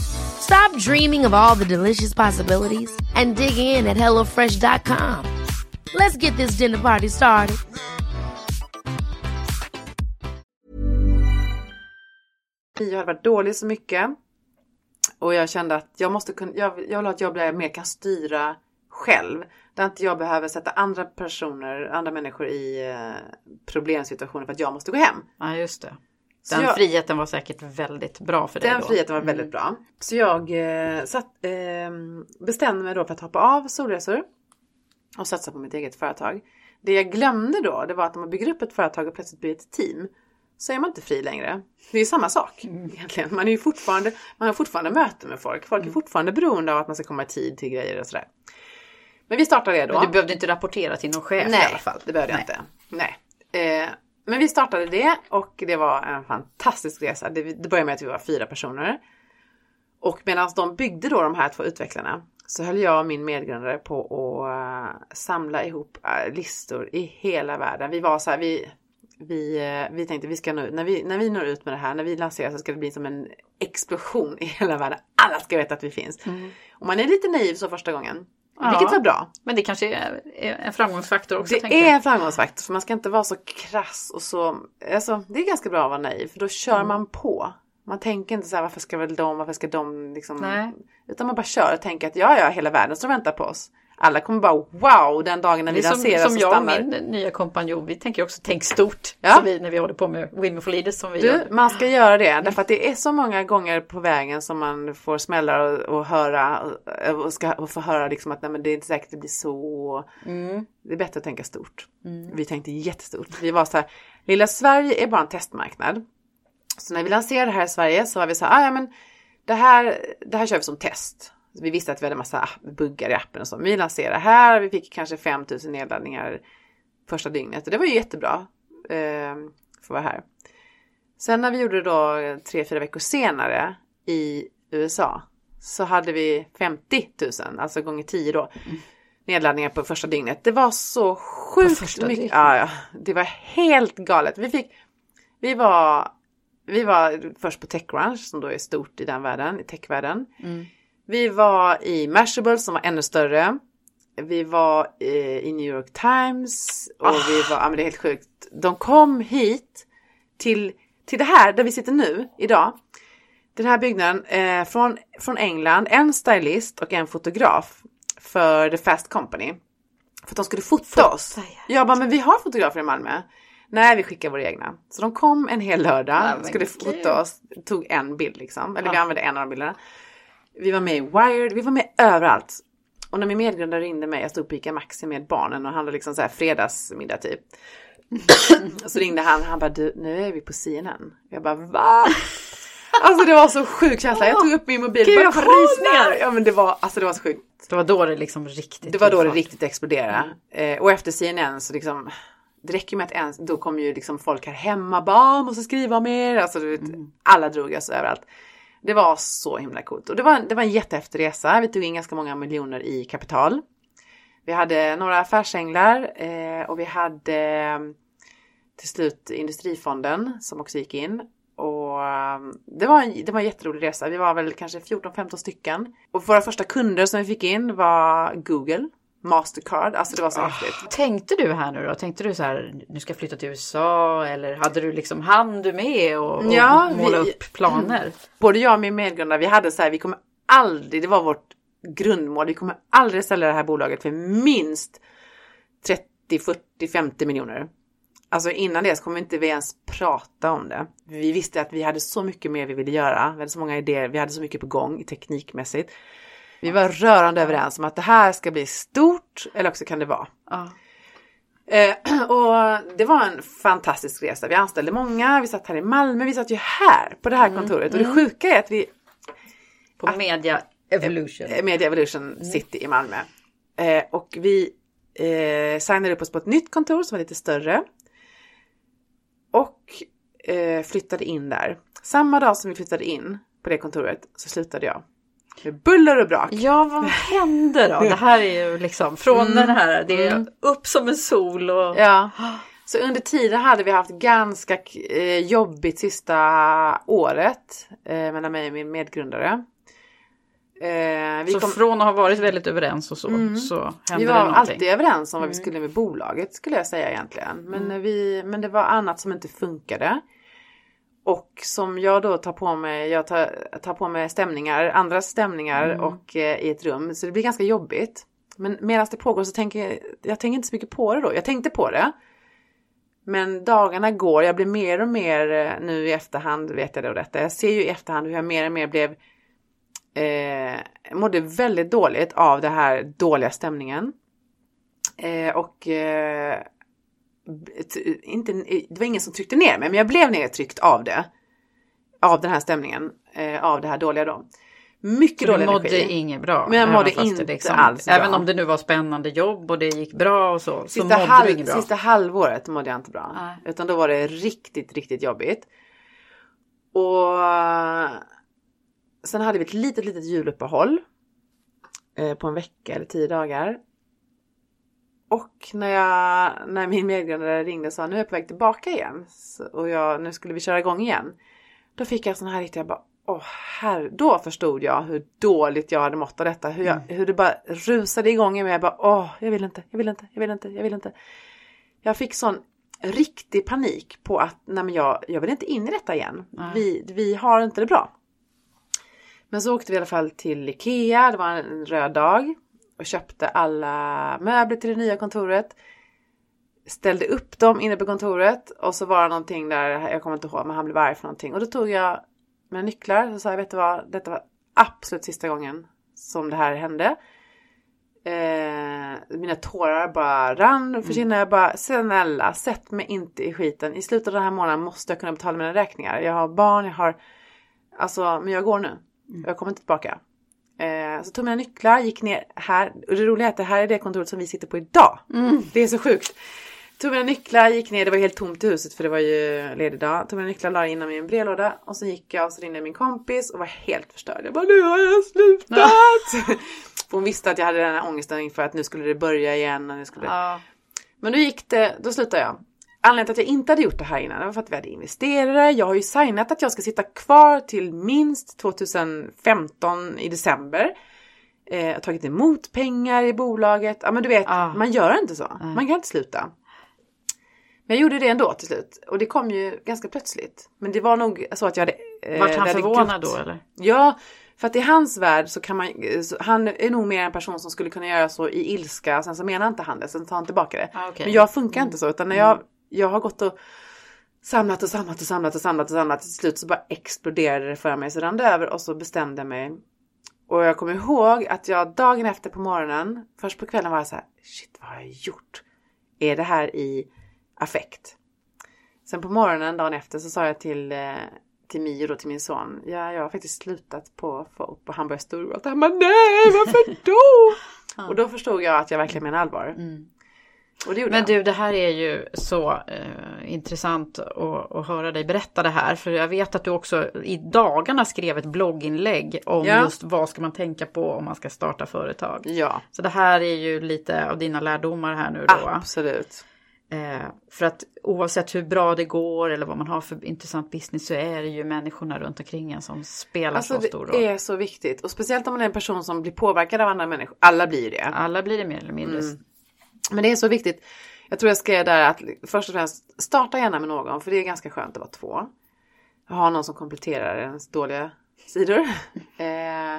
Stop dreaming of all the delicious possibilities and dig in at HelloFresh.com. Let's get this dinner party started. jag hade varit dålig så mycket. Och jag kände att jag måste kunna, jag, jag vill ha ett jobb där jag mer kan styra själv. Där inte jag behöver sätta andra personer, andra människor i eh, problemsituationer för att jag måste gå hem. Ja, just det. Den jag- friheten var säkert väldigt bra för dig Den då. friheten var väldigt bra. Så jag eh, satt, eh, bestämde mig då för att hoppa av solresor och satsa på mitt eget företag. Det jag glömde då, det var att om man bygger upp ett företag och plötsligt blir ett team så är man inte fri längre. Det är ju samma sak egentligen. Man, är fortfarande, man har fortfarande möten med folk. Folk är fortfarande beroende av att man ska komma i tid till grejer och sådär. Men vi startade det då. Men du behövde inte rapportera till någon chef Nej, i alla fall. det behövde jag Nej. inte. Nej. Eh, men vi startade det och det var en fantastisk resa. Det, det började med att vi var fyra personer. Och medan de byggde då de här två utvecklarna så höll jag och min medgrundare på att eh, samla ihop eh, listor i hela världen. Vi var så här, vi, vi, eh, vi tänkte vi ska nå ut, när vi, när vi når ut med det här, när vi lanserar så ska det bli som en explosion i hela världen. Alla ska veta att vi finns. Och man är lite naiv så första gången. Ja. Vilket var bra. Men det kanske är en framgångsfaktor också. Det är en framgångsfaktor för man ska inte vara så krass och så. Alltså, det är ganska bra att vara naiv för då kör Mm. man på. Man tänker inte så här varför ska väl de, varför ska de liksom. Nej. Utan man bara kör och tänker att ja, ja, hela världen står och väntar på oss. Alla kommer bara wow den dagen när vi som, lanserar som så jag och min nya kompanjon, vi tänker också tänk stort. Ja. Vi, när vi håller på med Women for Leaders som vi Du, gör. man ska göra det därför att det är så många gånger på vägen som man får smällar och, och höra och, ska och få höra liksom att nej, men det är inte säkert att det blir så. Mm. Det är bättre att tänka stort. Vi tänkte jättestort. Vi var så här, lilla Sverige är bara en testmarknad. Så när vi lanserade det här i Sverige så var vi så här, ah, ja men det här, det här kör vi som test. Vi visste att vi hade massa buggar i appen och så. Men vi lanserade här, vi fick kanske 5000 nedladdningar första dygnet och det var ju jättebra. Eh, för vara här. Sen när vi gjorde det då tre, fyra veckor senare i USA så hade vi 50 000, alltså gånger 10 då, nedladdningar på första dygnet. Det var så sjukt mycket. Ja, ja, det var helt galet. Vi fick, vi var, vi var först på TechCrunch som då är stort i den världen, i techvärlden. Vi var i Mashable som var ännu större. Vi var eh, i New York Times och vi var, ja men det är helt sjukt. De kom hit till, till det här där vi sitter nu idag. Den här byggnaden eh, från, från England, en stylist och en fotograf för The Fast Company. För att de skulle fota oss. Jag bara, men vi har fotografer i Malmö. Nej, vi skickar våra egna. Så de kom en hel lördag, Ja, men skulle fota oss, tog en bild liksom. Eller vi Ja. använde en av de bilderna. Vi var med i Wired, vi var med överallt. Och när min medgrundare ringde mig, jag stod på ICA Maxi med barnen och handlade liksom så här fredagsmiddag typ. <laughs> så ringde han, han bara du, nu är vi på CNN. Jag bara va? Alltså det var så sjuk känsla. Jag tog upp min mobil Gud, bara, får "Kolla!" rysningar. Ja men det var, alltså det var så sjukt. Det var då det liksom riktigt Det var då det riktigt exploderade. Eh, och efter CNN så liksom, det räcker med att en, då kommer ju liksom folk här hemma, bara måste skriva om er. Alltså du vet, alla drog oss överallt. Det var så himla coolt. Och det var, det var en jättehäftig resa. Vi tog in ganska många miljoner i kapital. Vi hade några affärsänglar eh, och vi hade mm, till slut Industrifonden som också gick in. Och mm, det var, en, det var en jätterolig resa. Vi var väl kanske 14-15 stycken. Och våra första kunder som vi fick in var Google, Mastercard. Alltså det var så häftigt. Tänkte du här nu då? Tänkte du så här, nu ska jag flytta till USA eller hade du liksom, hann du med och, och Ja, måla vi- upp planer? Både jag och min medgrundare, vi hade så här, vi kommer aldrig, det var vårt grundmål, vi kommer aldrig sälja det här bolaget för minst 30, 40, 50 miljoner. Alltså innan det så kommer inte vi ens prata om det. Vi visste att vi hade så mycket mer vi ville göra. Vi hade så många idéer, vi hade så mycket på gång teknikmässigt. Vi var rörande överens om att det här ska bli stort eller också kan det vara. Ja. Eh, <clears throat> och det var en fantastisk resa. Vi anställde många, vi satt här i Malmö, vi satt ju här på det här kontoret. Och det sjuka är att vi På Media Evolution. eh, Media Evolution City i Malmö. Eh, och vi eh, signade upp oss på ett nytt kontor som var lite större. Och eh, flyttade in där. Samma dag som vi flyttade in på det kontoret så slutade jag. Med buller och brak. Ja, vad hände då? Det här är ju liksom från den här, det är upp som en sol och... Ja. Så under tiden hade vi haft ganska eh, jobbigt sista året eh, mellan mig och min medgrundare. Eh, vi, så kom, från att ha varit väldigt överens och så, så hände vi det var någonting. alltid överens om vad vi skulle med bolaget skulle jag säga egentligen. Men, eh, vi, men det var annat som inte funkade. Och som jag då tar på mig, jag tar, tar på mig stämningar, andras stämningar och eh, i ett rum. Så det blir ganska jobbigt. Men medan det pågår så tänker jag, jag tänker inte så mycket på det då. Jag tänkte på det. Men dagarna går, jag blir mer och mer eh, nu i efterhand vet jag och detta. Jag ser ju i efterhand hur jag mer och mer blev eh, mådde väldigt dåligt av den här dåliga stämningen. Eh, och eh, inte, det var ingen som tryckte ner mig, men jag blev nedtryckt av det. Av den här stämningen, eh, av det här dåliga då. Mycket Så du dålig mådde energi. inget bra? Men jag mådde inte alls bra. Även om det nu var spännande jobb och det gick bra och så, så Sista, mådde halv, du bra? sista halvåret mådde jag inte bra. Nej. Utan då var det riktigt, riktigt jobbigt. Och sen hade vi ett litet, litet juluppehåll. Eh, på en vecka eller tio dagar. Och när, jag, när min medgrundare ringde och sa nu är jag på väg tillbaka igen. Så, och jag, nu skulle vi köra igång igen. Då fick jag sån här riktigt, jag bara åh herre, då förstod jag hur dåligt jag hade mått av detta. Hur, jag, hur det bara rusade igång i mig. Jag bara, åh, jag vill inte, jag vill inte, jag vill inte, jag vill inte. Jag fick sån riktig panik på att, nej men jag, jag vill inte in i detta igen. Vi, vi har inte det bra. Men så åkte vi i alla fall till Ikea, det var en röd dag. Och köpte alla möbler till det nya kontoret. Ställde upp dem inne på kontoret och så var det någonting där, jag kommer inte ihåg, men han blev arg för någonting. Och då tog jag mina nycklar och sa, vet du vad, detta var absolut sista gången som det här hände. Eh, mina tårar bara rann för kinderna. Jag bara, snälla, sätt mig inte i skiten. I slutet av den här månaden måste jag kunna betala mina räkningar. Jag har barn, jag har... Alltså, men jag går nu. Jag kommer inte tillbaka. Eh, så tog mina nycklar, gick ner här. Och det roliga är att det här är det kontoret som vi sitter på idag. Det är så sjukt. Tog mina nycklar, gick ner, det var helt tomt i huset för det var ju ledig dag. Tog mina nycklar, la in dem i en brevlåda och så gick jag och så ringde min kompis och var helt förstörd. Jag bara, nu har jag slutat! <laughs> för hon visste att jag hade den här ångesten inför att nu skulle det börja igen. Och nu skulle... Ja. Men då gick det, då slutade jag. Anledningen till att jag inte hade gjort det här innan var för att vi hade investerare. Jag har ju signat att jag ska sitta kvar till minst 2015 i december. Eh, jag har tagit emot pengar i bolaget. Ja men du vet, Ja. man gör inte så. Man kan inte sluta. Men jag gjorde det ändå till slut. Och det kom ju ganska plötsligt. Men det var nog så att jag hade... eh, Vart han förvånad då eller? Ja, för att i hans värld så kan man, så han är nog mer en person som skulle kunna göra så i ilska, sen så menar inte han det, sen tar han tillbaka det. Ah, okej. Men jag funkar inte så, utan när jag, jag har gått och samlat och samlat och samlat och samlat och samlat, till slut så bara exploderade det för mig, så rann det över och så bestämde jag mig. Och jag kommer ihåg att jag dagen efter på morgonen, först på kvällen var jag så här, shit vad har jag gjort? Är det här i affekt? Sen på morgonen dagen efter så sa jag till, eh, till Mio då, till min son. Ja, jag har faktiskt slutat på FOP och han började storgråta. Han bara nej, varför då? <laughs> och då förstod jag att jag verkligen menar allvar. Gjorde Men jag. du, det här är ju så eh, intressant att, att höra dig berätta det här. För jag vet att du också i dagarna skrev ett blogginlägg om Ja. just vad ska man tänka på om man ska starta företag. Ja, Så det här är ju lite av dina lärdomar här nu då. absolut. Eh, för att oavsett hur bra det går eller vad man har för intressant business så är det ju människorna runt omkring en som spelar Alltså så stor roll. det är så viktigt. Och speciellt om man är en person som blir påverkad av andra människor. Alla blir det. Alla blir det mer eller mindre. Mm. Men det är så viktigt. Jag tror jag skrev där att först och främst starta gärna med någon för det är ganska skönt att vara två. Ha någon som kompletterar ens dåliga sidor. <laughs> eh,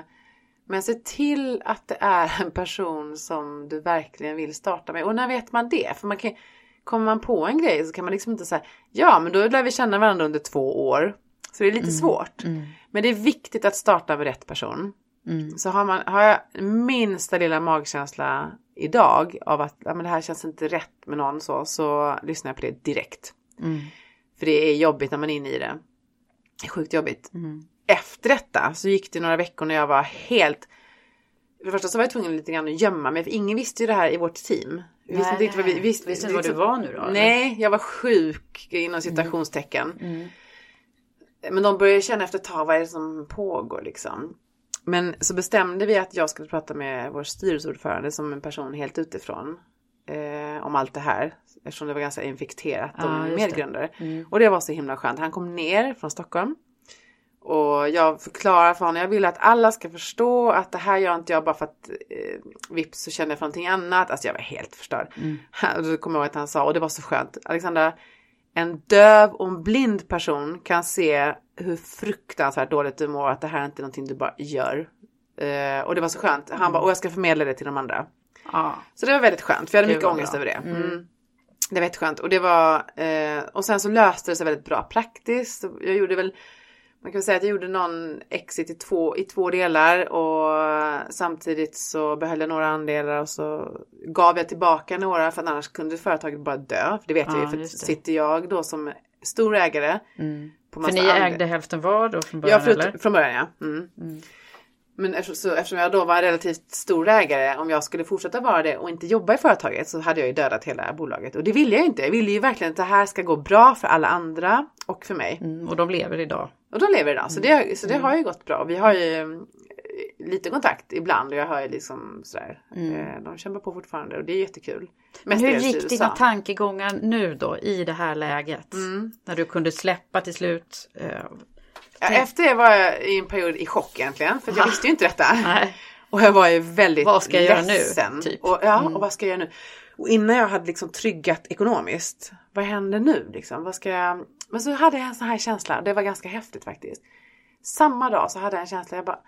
men se till att det är en person som du verkligen vill starta med. Och när vet man det? För man kan, kommer man på en grej så kan man liksom inte säga ja men då lär vi känna varandra under två år. Så det är lite svårt. Men det är viktigt att starta med rätt person. Så har, man, har jag minsta lilla magkänsla idag av att ja, men det här känns inte rätt med någon så, så lyssnar jag på det direkt. För det är jobbigt när man är inne i det. Det är sjukt jobbigt. Efter detta så gick det några veckor när jag var helt... För det första så var jag tvungen lite grann att gömma mig för ingen visste ju det här i vårt team. Vi visste Nej, inte vad vi, visste, Visste inte vad du var nu då, eller? Nej, jag var sjuk inom citationstecken. Men de började känna efter ett tag, vad är det som pågår liksom? Men så bestämde vi att jag skulle prata med vår styrelseordförande som en person helt utifrån. Eh, om allt det här. Eftersom det var ganska infekterat Ja, om just det. medgrundare. Och det var så himla skönt. Han kom ner från Stockholm. Och jag förklarar för honom, jag vill att alla ska förstå att det här gör inte jag bara för att eh, vips så känner jag för någonting annat. Alltså jag var helt förstörd. <laughs> Och då kommer jag ihåg att han sa, och det var så skönt, Alexandra, en döv och en blind person kan se hur fruktansvärt dåligt du mår, att det här är inte någonting du bara gör. Eh, och det var så skönt. Han bara, och jag ska förmedla det till de andra. Ja. Så det var väldigt skönt, för jag hade mycket ångest bra. över det. Mm. Det var jätteskönt. Och det var, eh, och sen så löste det sig väldigt bra praktiskt. Jag gjorde väl, man kan väl säga att jag gjorde någon exit i två, i två delar och samtidigt så behöll jag några andelar och så gav jag tillbaka några för annars kunde företaget bara dö. För det vet jag Ja, ju, för sitter jag då som stor ägare. På För ni andra- ägde hälften var då från Ja, början förut, eller? från början ja. Mm. Men eftersom, så, eftersom jag då var en relativt stor ägare, om jag skulle fortsätta vara det och inte jobba i företaget så hade jag ju dödat hela bolaget. Och det ville jag inte. Jag ville ju verkligen att det här ska gå bra för alla andra och för mig. Mm, och de lever idag. Och de lever idag. Så det, så det har ju gått bra. Vi har ju lite kontakt ibland och jag hör liksom sådär. Eh, de kämpar på fortfarande och det är jättekul. Men hur gick dina tankegångar nu då i det här läget? Mm. När du kunde släppa till slut. Eh, Ja, efter det var jag i en period i chock egentligen. För jag visste ju inte detta. <laughs> Nej. Och jag var ju väldigt Vad ska jag göra nu, ledsen. typ? Och, ja, Mm. och vad ska jag göra nu? Och innan jag hade liksom tryggat ekonomiskt. Vad händer nu liksom? Vad ska jag... Men så hade jag en sån här känsla. Det var ganska häftigt faktiskt. Samma dag så hade jag en känsla. Jag bara,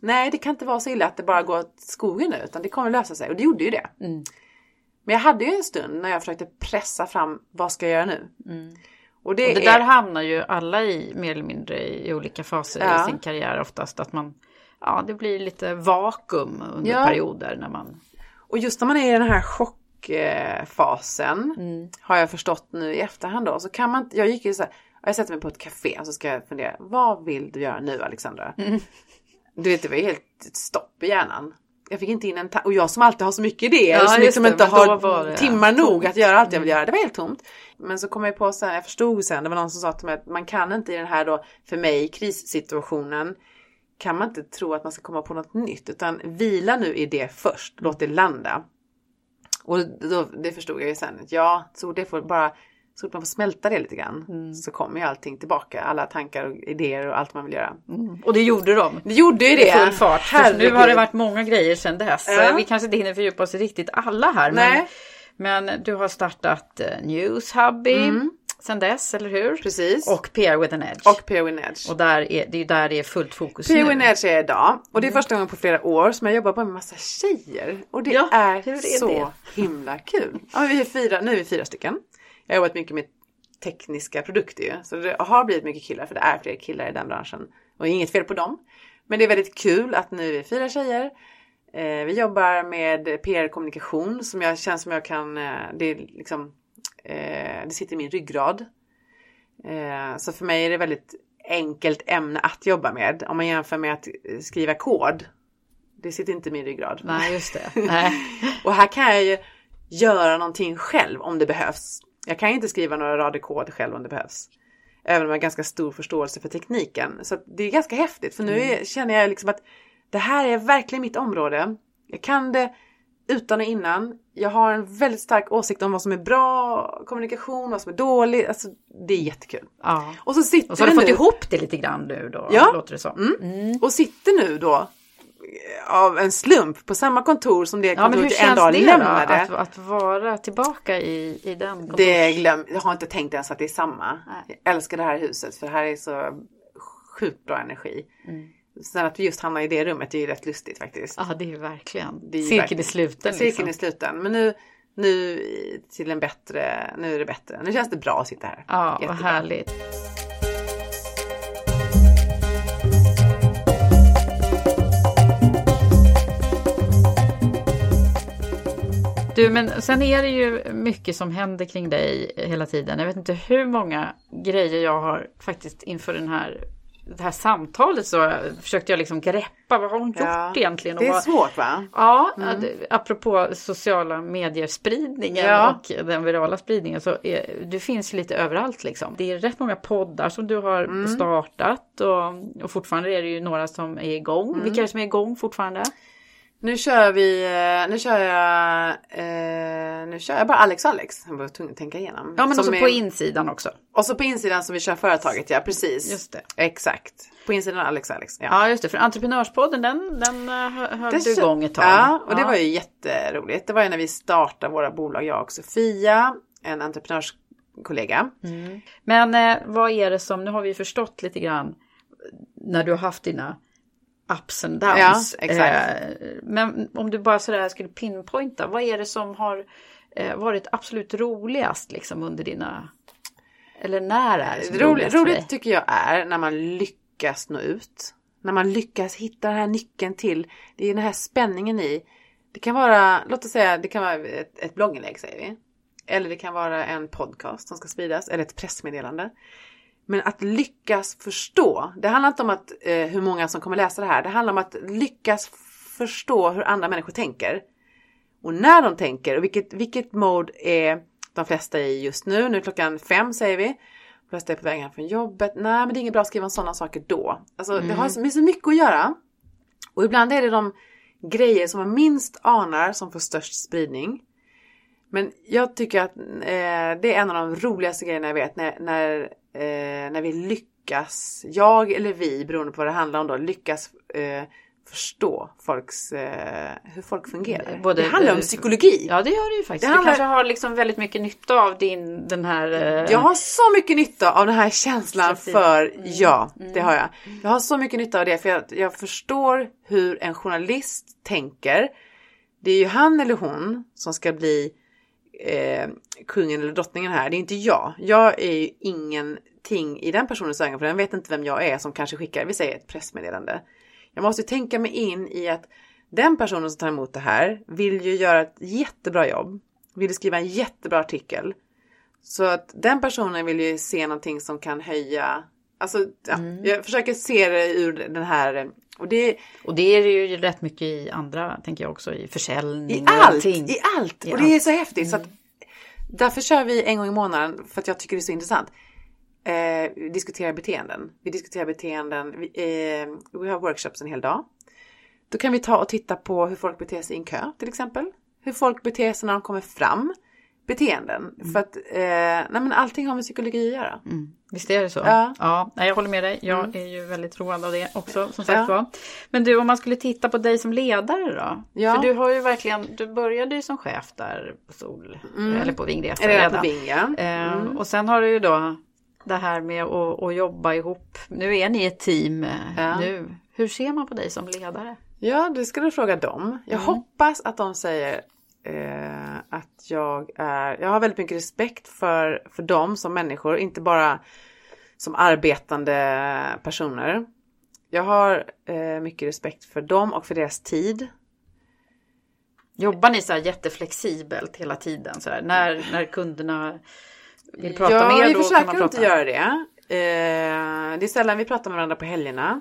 nej det kan inte vara så illa att det bara går åt skogen nu. Utan det kommer lösa sig. Och det gjorde ju det. Mm. Men jag hade ju en stund när jag försökte pressa fram. Vad ska jag göra nu? Och det, Och det är... där hamnar ju alla i mer eller mindre i olika faser Ja. i sin karriär oftast. Att man, ja det blir lite vakuum under Ja. perioder när man... Och just när man är i den här chockfasen Mm. har jag förstått nu i efterhand då så kan man jag gick ju så här, jag sätter mig på ett café och så ska jag fundera, vad vill du göra nu Alexandra? Mm. Du vet det var helt stopp i hjärnan. Jag fick inte in en och jag som alltid har så mycket idéer Ja, och som liksom det, inte har det timmar nog tomt. att göra allt jag vill Mm. göra. Det var helt tomt. Men så kom jag på sen, jag förstod sen, det var någon som sa till mig att man kan inte i den här då, för mig, krissituationen, kan man inte tro att man ska komma på något nytt utan vila nu i det först, låt det landa. Och då, det förstod jag ju sen. Ja, så det får bara så att man får smälta det lite grann. Mm. Så kommer ju allting tillbaka. Alla tankar och idéer och allt man vill göra. Och det gjorde de. Det gjorde ju I det. full fart. Nu har det varit många grejer sedan dess. Ja. Vi kanske inte hinner fördjupa oss i riktigt alla här. Men, men du har startat eh, Newshubby Mm. sedan dess, eller hur? Precis. Och PR with an edge. Och PR Win Edge. Och där är, det är där det är fullt fokus PR nu. Win Edge är idag. Och Mm. det är första gången på flera år som jag jobbar på med massa tjejer. Och det Ja, är, är så det? himla kul. <laughs> Ja, vi är fyra, nu är vi fyra stycken. Jag har jobbat mycket med tekniska produkter ju. Så det har blivit mycket killar för det är fler killar i den branschen. Och inget fel på dem. Men det är väldigt kul att nu är vi fyra tjejer. Eh, vi jobbar med PR-kommunikation som jag känns som jag kan, eh, det är liksom, eh, det sitter i min ryggrad. Eh, så för mig är det väldigt enkelt ämne att jobba med. Om man jämför med att skriva kod. Det sitter inte i min ryggrad. Nej, just det. Nej. <laughs> Och här kan jag ju göra någonting själv om det behövs. Jag kan ju inte skriva några rader kod själv om det behövs. Även om jag har ganska stor förståelse för tekniken. Så det är ganska häftigt för nu är, känner jag liksom att det här är verkligen mitt område. Jag kan det utan och innan. Jag har en väldigt stark åsikt om vad som är bra kommunikation, vad som är dåligt. Alltså, det är jättekul. Ja. Och så sitter Och så har du fått nu. ihop det lite grann nu då, Ja. låter det som. Mm. Och sitter nu då av en slump på samma kontor som det Ja, men hur kontoret en dag det lämnade. Att, att vara tillbaka i, i den kontors- Det glöm, jag har inte tänkt ens att det är samma. Jag älskar det här huset för det här är så sjukt bra energi. Mm. Sen att vi just hamnar i det rummet är ju rätt lustigt faktiskt. Ja, det är ju verkligen. Det är Cirkeln verkligen- i sluten. Cirkeln liksom. är sluten. Men nu, nu till en bättre, nu är det bättre. Nu känns det bra att sitta här. Ja, vad Jättebra. härligt. Du, men sen är det ju mycket som händer kring dig hela tiden. Jag vet inte hur många grejer jag har faktiskt inför den här, det här samtalet så försökte jag liksom greppa. Vad har hon gjort Ja, egentligen? Och Det är vad- svårt va? Ja, Mm. apropå sociala medier-spridningen Ja. och den virala spridningen så är, det finns lite överallt liksom. Det är rätt många poddar som du har Mm. startat och, och fortfarande är det ju några som är igång. Mm. Vilka är det som är igång fortfarande? Nu kör vi, eh, nu kör jag, eh, nu kör jag bara Alex Alex. Jag var tvungen att tänka igenom. Ja, men Som också är- på insidan också. Och så på insidan som vi kör företaget, ja precis. Just det. Exakt. På insidan Alex Alex. Ja. Ja, just det. För Entreprenörspodden, den, den eh, hö- höll Det du igång ett tag. Ja, och det var ju jätteroligt. Det var ju när vi startade våra bolag, jag och Sofia, en entreprenörskollega. Men eh, vad är det som, nu har vi förstått lite grann när du har haft dina ups and downs. Ja, exakt. Eh, men om du bara sådär skulle pinpointa, vad är det som har eh, varit absolut roligast liksom under dina, eller när är det som Roligt, roligast för dig? roligt tycker jag är när man lyckas nå ut. När man lyckas hitta den här nyckeln till, det är den här spänningen i. Det kan vara, låt oss säga, det kan vara ett, ett blogginlägg säger vi. Eller det kan vara en podcast som ska spridas, eller ett pressmeddelande. Men att lyckas förstå, det handlar inte om att, eh, hur många som kommer läsa det här. Det handlar om att lyckas förstå hur andra människor tänker. Och när de tänker och vilket, vilket mode är de flesta i just nu. Nu är klockan fem säger vi. De flesta är på väg hem från jobbet. Nej men det är inget bra att skriva om sådana saker då. Alltså det har det är så mycket att göra. Och ibland är det de grejer som man minst anar som får störst spridning. Men jag tycker att eh, det är en av de roligaste grejerna jag vet när, när, eh, när vi lyckas, jag eller vi beroende på vad det handlar om då, lyckas eh, förstå folks, eh, hur folk fungerar. Både- det handlar om psykologi. Ja det gör det ju faktiskt. Det handlar- Du kanske har liksom väldigt mycket nytta av din, den här... eh, Jag har så mycket nytta av den här känslan för Mm. ja, det har jag. Jag har så mycket nytta av det för jag, jag förstår hur en journalist tänker. Det är ju han eller hon som ska bli eh, kungen eller drottningen här. Det är inte jag. Jag är ju ingenting i den personens ögon för den vet inte vem jag är som kanske skickar, vi säger ett pressmeddelande. Jag måste ju tänka mig in i att den personen som tar emot det här vill ju göra ett jättebra jobb. Vill skriva en jättebra artikel. Så att den personen vill ju se någonting som kan höja, alltså ja, Mm. jag försöker se det ur den här, och det Och det är ju rätt mycket i andra, tänker jag också, i försäljning i och allt, allting. i allt. Och det är så häftigt. Så att, därför kör vi en gång i månaden för att jag tycker det är så intressant. Eh, vi diskuterar beteenden. Vi diskuterar beteenden. Vi, eh, vi har workshops en hel dag. Då kan vi ta och titta på hur folk beter sig i en kö till exempel. Hur folk beter sig när de kommer fram. Beteenden. För att eh, nej men allting har med psykologi att göra. Visst är det så? Ja. ja nej, jag håller med dig. Jag Mm. är ju väldigt road av det också som sagt Ja. Men du, om man skulle titta på dig som ledare då? Ja. För du har ju verkligen, du började ju som chef där på Sol, Mm. eller på Vingresa Eller på Ving, ja. Eh, Mm. Och sen har du ju då det här med att, att jobba ihop. Nu är ni ett team eh, Ja. nu. Hur ser man på dig som ledare? Ja, det ska du fråga dem. Jag Mm. hoppas att de säger eh, att jag är... Jag har väldigt mycket respekt för, för dem som människor, inte bara som arbetande personer. Jag har eh, mycket respekt för dem och för deras tid. Jobbar ni så här jätteflexibelt hela tiden? Så här, när, när kunderna vill prata ja, med er vi då försöker kan man prata? inte göra det. Eh, det är sällan vi pratar med varandra på helgerna.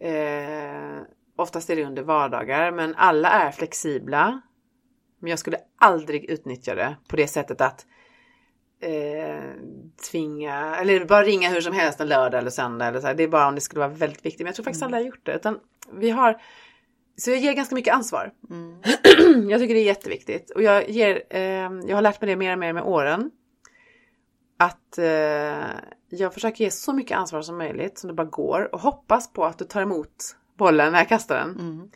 Eh, oftast är det under vardagar, men alla är flexibla. Men jag skulle aldrig utnyttja det på det sättet att eh, tvinga, eller bara ringa hur som helst en lördag eller söndag. Eller så här. Det är bara om det skulle vara väldigt viktigt. Men jag tror faktiskt alla har gjort det. Utan vi har, så jag ger ganska mycket ansvar. <clears throat> jag tycker det är jätteviktigt. Och jag, ger, eh, jag har lärt mig det mer och mer med åren. Att eh, jag försöker ge så mycket ansvar som möjligt som det bara går. Och hoppas på att du tar emot bollen när jag kastar den.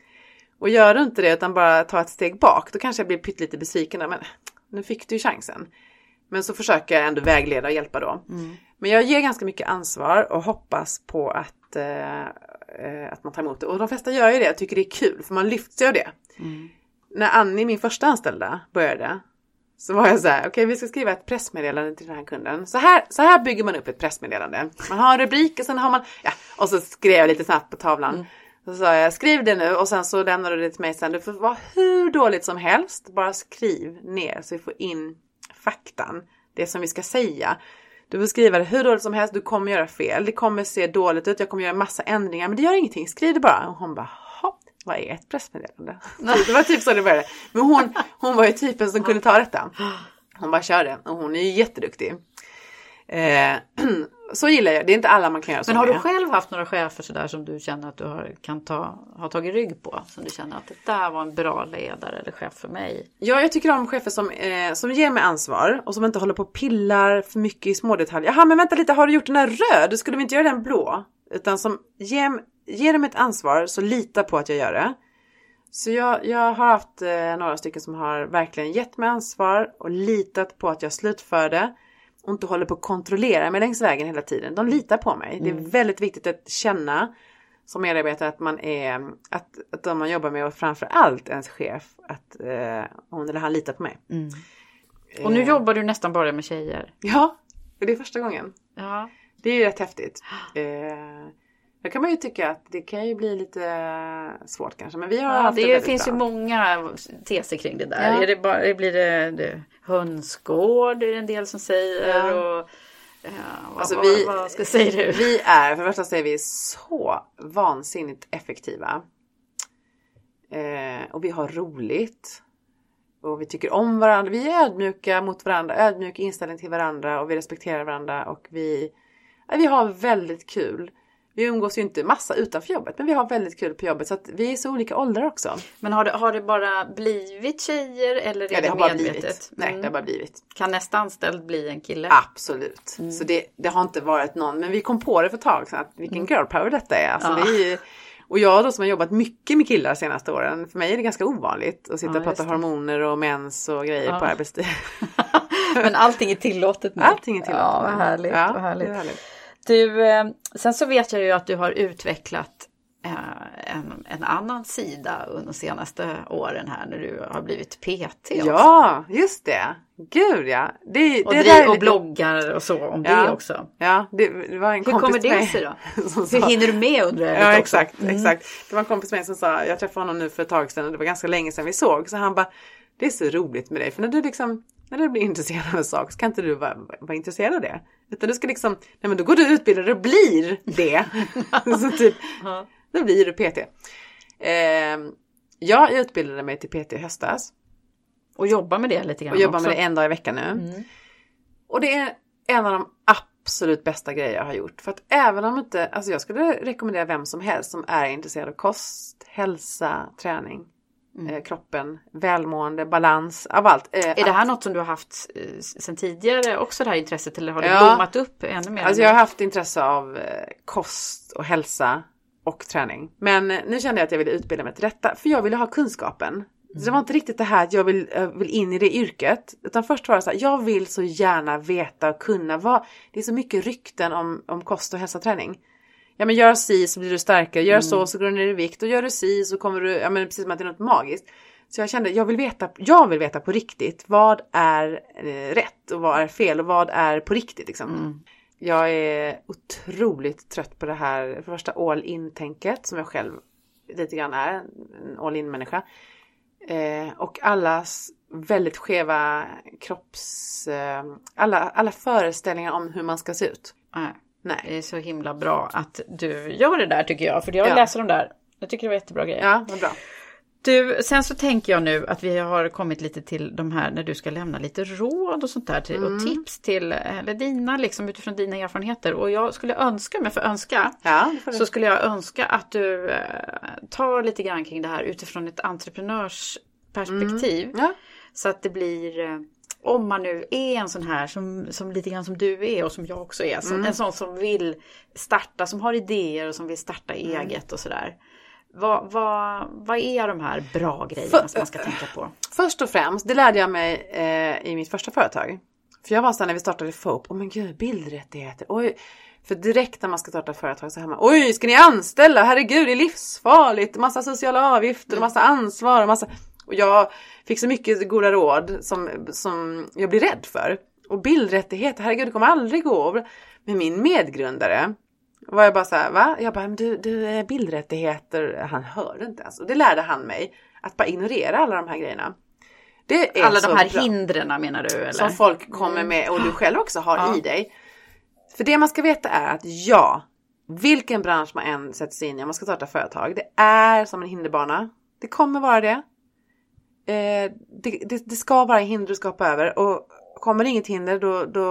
Och gör du inte det utan bara tar ett steg bak. Då kanske jag blir pyttelite besviken. Men nu fick du ju chansen. Men så försöker jag ändå vägleda och hjälpa då. Men jag ger ganska mycket ansvar och hoppas på att, eh, eh, att man tar emot det. Och de flesta gör ju det och tycker det är kul för man lyfts ju av det. När Annie, min första anställda, började så var jag så här, okej vi ska skriva ett pressmeddelande till den här kunden. Så här, så här bygger man upp ett pressmeddelande. Man har en rubrik och sen har man, ja, och så skrev jag lite snabbt på tavlan. Så sa jag, skriv det nu och sen så lämnar du det till mig sen. Det får vara hur dåligt som helst. Bara skriv ner så vi får in faktan. Det som vi ska säga. Du får skriva det hur dåligt som helst. Du kommer göra fel. Det kommer se dåligt ut. Jag kommer göra massa ändringar. Men det gör ingenting. Skriv det bara. Och hon bara, "Jaha, vad är ett pressmeddelande? det var typ så det började. Men hon, hon var ju typen som kunde ta detta. Hon bara kör det. Och hon är ju jätteduktig. Eh, <clears throat> så gillar jag. Det är inte alla man kan göra så Men har du med. själv haft några chefer sådär som du känner att du har, kan ta, har tagit rygg på? Som du känner att det där var en bra ledare eller chef för mig? Ja, jag tycker om chefer som, eh, som ger mig ansvar och som inte håller på och pillar för mycket i små detaljer. Jaha, men vänta lite, har du gjort den här röd? Skulle vi inte göra den blå? Utan som ger, ger dem ett ansvar så lita på att jag gör det. Så jag, jag har haft eh, några stycken som har verkligen gett mig ansvar och litat på att jag slutför det. Och inte håller på att kontrollera mig längs vägen hela tiden. De litar på mig. Det är väldigt viktigt att känna som medarbetare att man är, att, att de man jobbar med och framför allt ens chef, att eh, hon eller han litar på mig. Och nu Eh, jobbar du nästan bara med tjejer. Ja, det är första gången. Ja. Det är ju rätt häftigt. Eh, då kan man ju tycka att det kan ju bli lite svårt kanske. Men vi har Ja, haft det, det finns bra. ju många teser kring det där. Ja. Är det bara, blir det, det hönsgård är det en del som säger. Ja. Och, ja, vad, Alltså, vad, vi- vad ska säga du? Vi är, för det första är vi så vansinnigt effektiva. Eh, och vi har roligt. Och vi tycker om varandra. Vi är ödmjuka mot varandra, ödmjuk inställning till varandra och vi respekterar varandra och vi, ja, vi har väldigt kul. Vi umgås ju inte massa utanför jobbet men vi har väldigt kul på jobbet så att vi är så olika åldrar också. Men har det, har det bara blivit tjejer eller är Ja, det det, har bara medvetet? blivit. Nej, Mm. det har bara blivit. Kan nästa anställd bli en kille? Absolut. Så det, det har inte varit någon, men vi kom på det för ett tag sedan att vilken girl power detta är. Alltså, Ja. det är och jag då som har jobbat mycket med killar de senaste åren, för mig är det ganska ovanligt att sitta Ja, och prata hormoner och mens och grejer Ja. på arbetstid. <laughs> Men allting är tillåtet nu. Allting är tillåtet Ja, vad härligt. Ja, vad härligt. Du, eh, sen så vet jag ju att du har utvecklat eh, en, en annan sida under de senaste åren här när du har blivit PT också. Ja, just det. Gud ja. Det, Och, det driv, och bloggar och så om Ja. det också. Ja, det, det var en Hur kompis kommer det sig då? <laughs> Hur hinner du med undrar jag Ja exakt, Mm. exakt. Det var en kompis med mig som sa, jag träffade honom nu för ett tag sedan och det var ganska länge sedan vi såg. Så han bara, det är så roligt med dig för när du liksom, du blir intresserad av en sak så kan inte du vara, vara intresserad av det. Utan du ska liksom, nej men då går du utbildad och blir det. <laughs> så typ, då blir du PT. Eh, jag utbildade mig till PT i höstas. Och jobbar med det lite grann Och jobbar också. med det en dag i veckan nu. Mm. Och det är en av de absolut bästa grejer jag har gjort. För att även om inte, alltså jag skulle rekommendera vem som helst som är intresserad av kost, hälsa, träning, eh, kroppen, välmående, balans, av allt. Eh, Är det här något som du har haft eh, sedan tidigare också det här intresset eller har det Ja. blommat upp ännu mer? Alltså jag har haft intresse av eh, kost och hälsa och träning. Men nu kände jag att jag ville utbilda mig till detta för jag ville ha kunskapen. Så det var inte riktigt det här att jag vill, eh, vill in i det yrket. Utan först var det så här, jag vill så gärna veta och kunna vad. Det är så mycket rykten om, om kost och hälsa och träning. Ja men gör si så blir du starkare, gör så så går du ner i vikt och gör du si så kommer du, ja men precis som att det är något magiskt. Så jag kände, jag vill veta, jag vill veta på riktigt vad är eh, rätt och vad är fel och vad är på riktigt liksom. Jag är otroligt trött på det här för första all in-tänket som jag själv lite grann är, en all in människa. Eh, och allas väldigt skeva kropps, eh, alla, alla föreställningar om hur man ska se ut. Nej. Nej. Det är så himla bra att du gör det där tycker jag. För jag Ja. läser de där. Jag tycker det var jättebra grejer. Ja, vad bra. Du, sen så tänker jag nu att vi har kommit lite till de här när du ska lämna lite råd och sånt där till, Mm. och tips till, eller dina liksom utifrån dina erfarenheter. Och jag skulle önska, om jag får önska, Ja, så skulle jag önska att du eh, tar lite grann kring det här utifrån ett entreprenörsperspektiv. Mm. Ja. Så att det blir, eh, om man nu är en sån här som, som lite grann som du är och som jag också är, som, Mm. en sån som vill starta, som har idéer och som vill starta Mm. eget och sådär. Vad, vad, vad är de här bra grejerna som man ska tänka på? Först och främst, det lärde jag mig eh, i mitt första företag. För jag var så här när vi startade FOP, åh men gud, bildrättigheter, oj. För direkt när man ska starta företag så hör man, oj ska ni anställa, herregud det är livsfarligt, massa sociala avgifter och massa ansvar och massa... Och jag fick så mycket goda råd som, som jag blir rädd för. Och bildrättigheter, herregud det kommer aldrig gå. Men min medgrundare var jag bara så här, va? Jag bara, du, du är bildrättigheter, han hörde inte ens. Och det lärde han mig, att bara ignorera alla de här grejerna. Det är Alla de här bra. hindren menar du? Eller? Som folk kommer med och du själv också har Ja. i dig. För det man ska veta är att ja, vilken bransch man än sätter sig in i om man ska starta företag, det är som en hinderbana. Det kommer vara det. Eh, det, det, det ska vara hinder du ska hoppa över och kommer det inget hinder då, då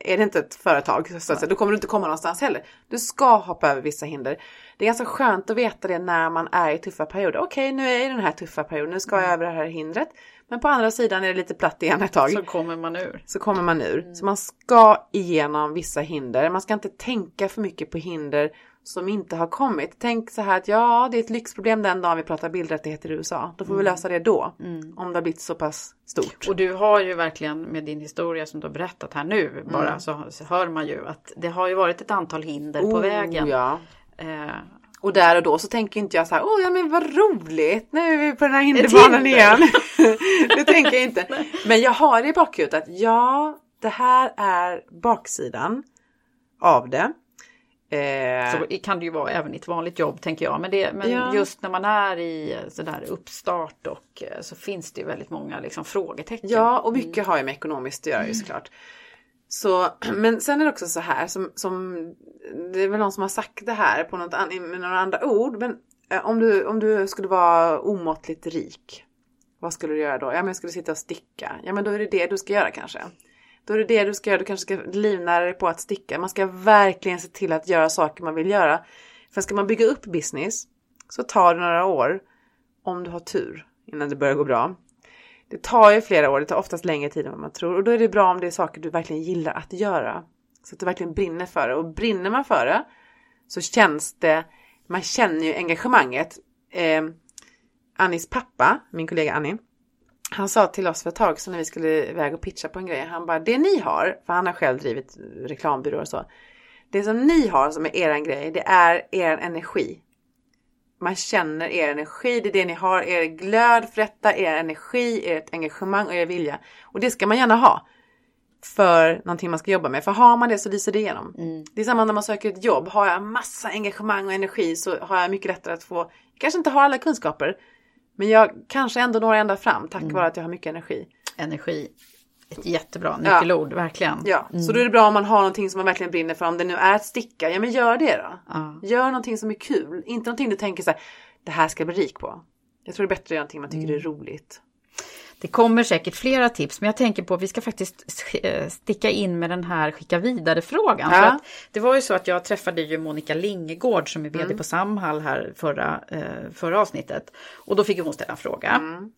är det inte ett företag. Så att säga. Då kommer du inte komma någonstans heller. Du ska hoppa över vissa hinder. Det är ganska skönt att veta det när man är i tuffa perioder. Okej, nu är jag i den här tuffa perioden, nu ska jag över det här hindret. Men på andra sidan är det lite platt igen ett tag Så kommer man ur. så kommer man ur. Så man ska igenom vissa hinder. Man ska inte tänka för mycket på hinder som inte har kommit. Tänk så här att ja, det är ett lyxproblem den dagen vi pratar bildrättigheter i USA. Då får vi lösa det då. Om det har blivit så pass stort. Och du har ju verkligen med din historia som du har berättat här nu bara Mm. så, så hör man ju att det har ju varit ett antal hinder på Oh, vägen. Ja. Eh, Och där och då så tänker inte jag så här, åh ja men vad roligt, nu är vi på den här hinderbanan hinder. igen. <laughs> det tänker jag inte. Men jag har i bakhuvudet att ja, det här är baksidan av det. Eh, så kan det ju vara även i ett vanligt jobb tänker jag. Men, det, men Ja. just när man är i sådär uppstart och eh, så finns det ju väldigt många liksom, frågetecken. Ja, och mycket har ju med ekonomiskt att göra ju såklart. Så, <clears throat> men sen är det också så här som, som det är väl någon som har sagt det här på något an, med några andra ord. Men eh, om du, om du skulle vara omåttligt rik. Vad skulle du göra då? Ja men jag skulle sitta och sticka. Ja men då är det det du ska göra kanske. Då är det det du ska göra. Du kanske ska livnära dig på att sticka. Man ska verkligen se till att göra saker man vill göra. För ska man bygga upp business så tar det några år om du har tur innan det börjar gå bra. Det tar ju flera år, det tar oftast längre tid än vad man tror och då är det bra om det är saker du verkligen gillar att göra. Så att du verkligen brinner för det och brinner man för det så känns det, man känner ju engagemanget. Eh, Annis pappa, min kollega Annie, han sa till oss för ett tag sedan när vi skulle iväg och pitcha på en grej. Han bara, det ni har, för han har själv drivit reklambyråer och så. Det som ni har som är eran grej, det är er energi. Man känner er energi, det är det ni har, er glöd för detta, er energi, ert engagemang och er vilja. Och det ska man gärna ha. För någonting man ska jobba med. För har man det så lyser det igenom. Mm. Det är samma när man söker ett jobb. Har jag massa engagemang och energi så har jag mycket lättare att få, jag kanske inte har alla kunskaper. Men jag kanske ändå når ända fram tack mm. vare att jag har mycket energi. Energi. Ett jättebra nyckelord, ja. verkligen. Ja, mm. så då är det bra om man har någonting som man verkligen brinner för. Om det nu är att sticka, ja men gör det då. Ja. Gör någonting som är kul. Inte någonting du tänker så här, det här ska jag bli rik på. Jag tror det är bättre att göra någonting man tycker mm. är roligt. Det kommer säkert flera tips, men jag tänker på att vi ska faktiskt eh, sticka in med den här skicka vidare-frågan. Ja. det var ju så att jag träffade ju Monica Lingegård som är vd mm. på Samhall här förra, eh, förra avsnittet. Och då fick hon ställa en fråga. Mm.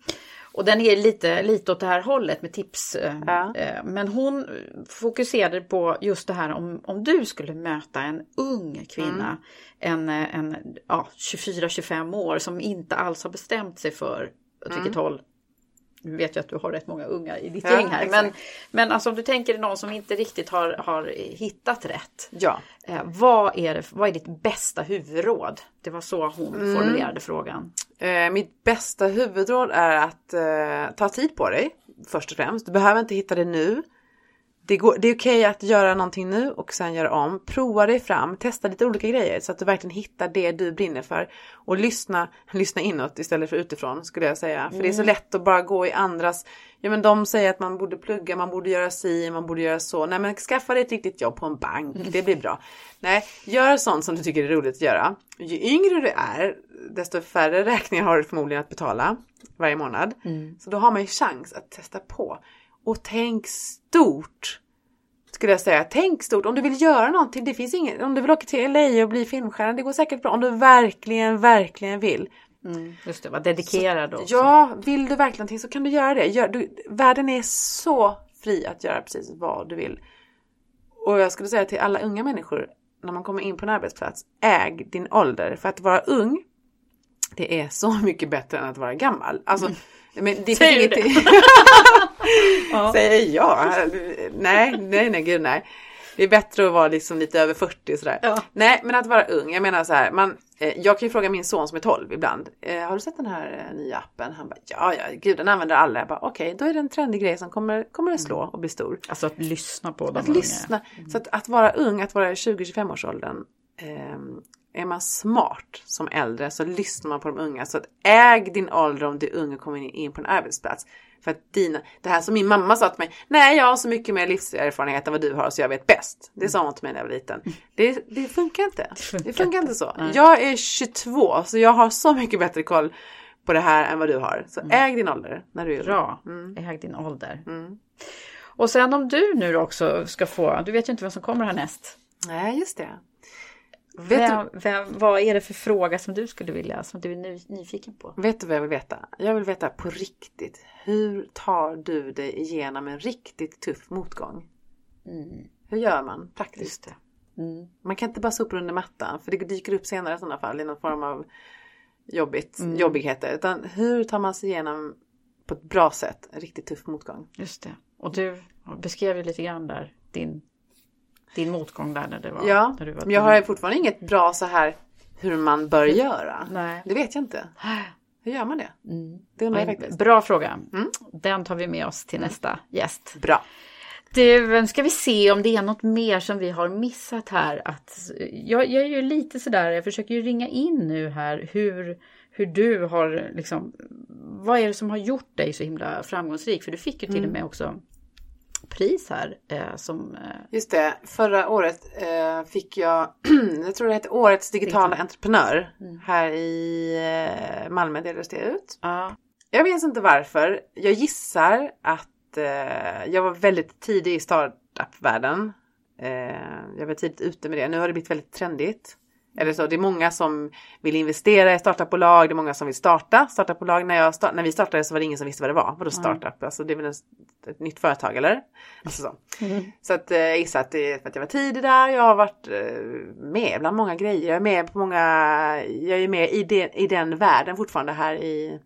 Och den är lite, lite åt det här hållet med tips. Eh, ja. Men hon fokuserade på just det här om, om du skulle möta en ung kvinna, mm. en, en ja, 24-25 år som inte alls har bestämt sig för åt mm. vilket håll nu vet jag att du har rätt många unga i ditt ja, gäng här. Men, men alltså om du tänker någon som inte riktigt har, har hittat rätt. Ja. Eh, vad, är det, vad är ditt bästa huvudråd? Det var så hon mm. formulerade frågan. Eh, mitt bästa huvudråd är att eh, ta tid på dig först och främst. Du behöver inte hitta det nu det, går, det är okej okay att göra någonting nu och sen göra om. Prova dig fram, testa lite olika grejer så att du verkligen hittar det du brinner för. Och lyssna, lyssna inåt istället för utifrån skulle jag säga. För det är så mm. lätt att bara gå i andras, ja men de säger att man borde plugga, man borde göra si, man borde göra så. Nej men skaffa dig ett riktigt jobb på en bank, det blir bra. Nej, gör sånt som du tycker är roligt att göra. Ju yngre du är, desto färre räkningar har du förmodligen att betala varje månad. Mm. Så då har man ju chans att testa på. Och tänk stort. Skulle jag säga. Tänk stort. Om du vill göra någonting. Det finns ingen. Om du vill åka till LA och bli filmstjärna. Det går säkert bra. Om du verkligen, verkligen vill. Mm, just det, vara dedikerad så, också. Ja, vill du verkligen någonting så kan du göra det. Gör, du, världen är så fri att göra precis vad du vill. Och jag skulle säga till alla unga människor när man kommer in på en arbetsplats. Äg din ålder. För att vara ung. Det är så <laughs> mycket bättre än att vara gammal. Alltså, mm. Men det Säger det? <laughs> <laughs> ja. Säger jag? Nej, nej, nej, gud nej. Det är bättre att vara liksom lite över 40 sådär. Ja. Nej, men att vara ung. Jag menar så här, man, eh, jag kan ju fråga min son som är 12 ibland. Eh, har du sett den här eh, nya appen? Han bara, ja, ja, gud den använder alla. Jag bara, okej, okay, då är det en trendig grej som kommer, kommer att slå och bli stor. Alltså att lyssna på dem. Att lyssna. Mm. Så att, att vara ung, att vara i 20-25 års åldern. Är man smart som äldre så lyssnar man på de unga. Så att äg din ålder om du är ung och kommer in på en arbetsplats. För att dina, det här som min mamma sa till mig. Nej, jag har så mycket mer livserfarenhet än vad du har så jag vet bäst. Det sa hon till mig när jag var liten. Det, det funkar inte. Det funkar, det funkar inte så. Nej. Jag är 22 så jag har så mycket bättre koll på det här än vad du har. Så mm. äg din ålder när du är Bra, mm. äg din ålder. Mm. Och sen om du nu också ska få, du vet ju inte vad som kommer härnäst. Nej, just det. Vem, vem, vad är det för fråga som du skulle vilja, som du är nyfiken på? Vet du vad jag vill veta? Jag vill veta på riktigt. Hur tar du dig igenom en riktigt tuff motgång? Mm. Hur gör man praktiskt? Mm. Man kan inte bara sopa under mattan för det dyker upp senare i sådana fall i någon form av jobbigt, mm. jobbigheter. Utan hur tar man sig igenom på ett bra sätt en riktigt tuff motgång? Just det. Och du beskrev ju lite grann där din din motgång där när det var... Ja, när du var men jag har fortfarande inget bra så här hur man bör göra. Nej. Det vet jag inte. <gasps> Hur gör man det? Mm. Det undrar jag faktiskt. Bra fråga. Mm. Den tar vi med oss till mm. nästa gäst. Bra. Du, ska vi se om det är något mer som vi har missat här. Att, jag, jag är ju lite sådär, jag försöker ju ringa in nu här hur, hur du har liksom, vad är det som har gjort dig så himla framgångsrik? För du fick ju till och mm. med också pris här. Eh, som, eh... Just det, förra året eh, fick jag, <clears throat> jag tror det hette Årets digitala Digital. entreprenör mm. här i eh, Malmö delades det ut. Ah. Jag vet inte varför. Jag gissar att eh, jag var väldigt tidig i startup-världen. Eh, jag var tidigt ute med det. Nu har det blivit väldigt trendigt. Eller så, det är många som vill investera i startupbolag, det är många som vill starta startupbolag. När, jag start, när vi startade så var det ingen som visste vad det var. Vadå startup? Alltså det är väl ett, ett nytt företag eller? Alltså så Mm. så att eh, jag gissar att det är för att jag var tidig där. Jag har varit eh, med bland många grejer. Jag är med på många, jag är med i, det, i den världen fortfarande här i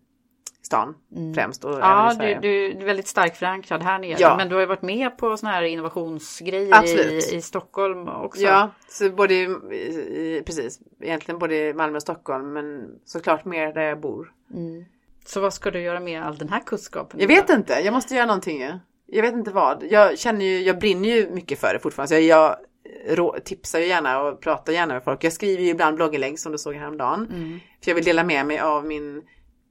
stan främst. Och Ja, du, du, du är väldigt starkt förankrad här nere. Ja. Men du har ju varit med på sådana här innovationsgrejer i, i Stockholm också. Ja, så både i, i, precis, egentligen både i Malmö och Stockholm men såklart mer där jag bor. Så vad ska du göra med all den här kunskapen? Jag vet då? inte, jag måste göra någonting ju. Jag vet inte vad. Jag känner ju, jag brinner ju mycket för det fortfarande. Så jag, jag tipsar ju gärna och pratar gärna med folk. Jag skriver ju ibland blogginlägg som du såg häromdagen. För jag vill dela med mig av min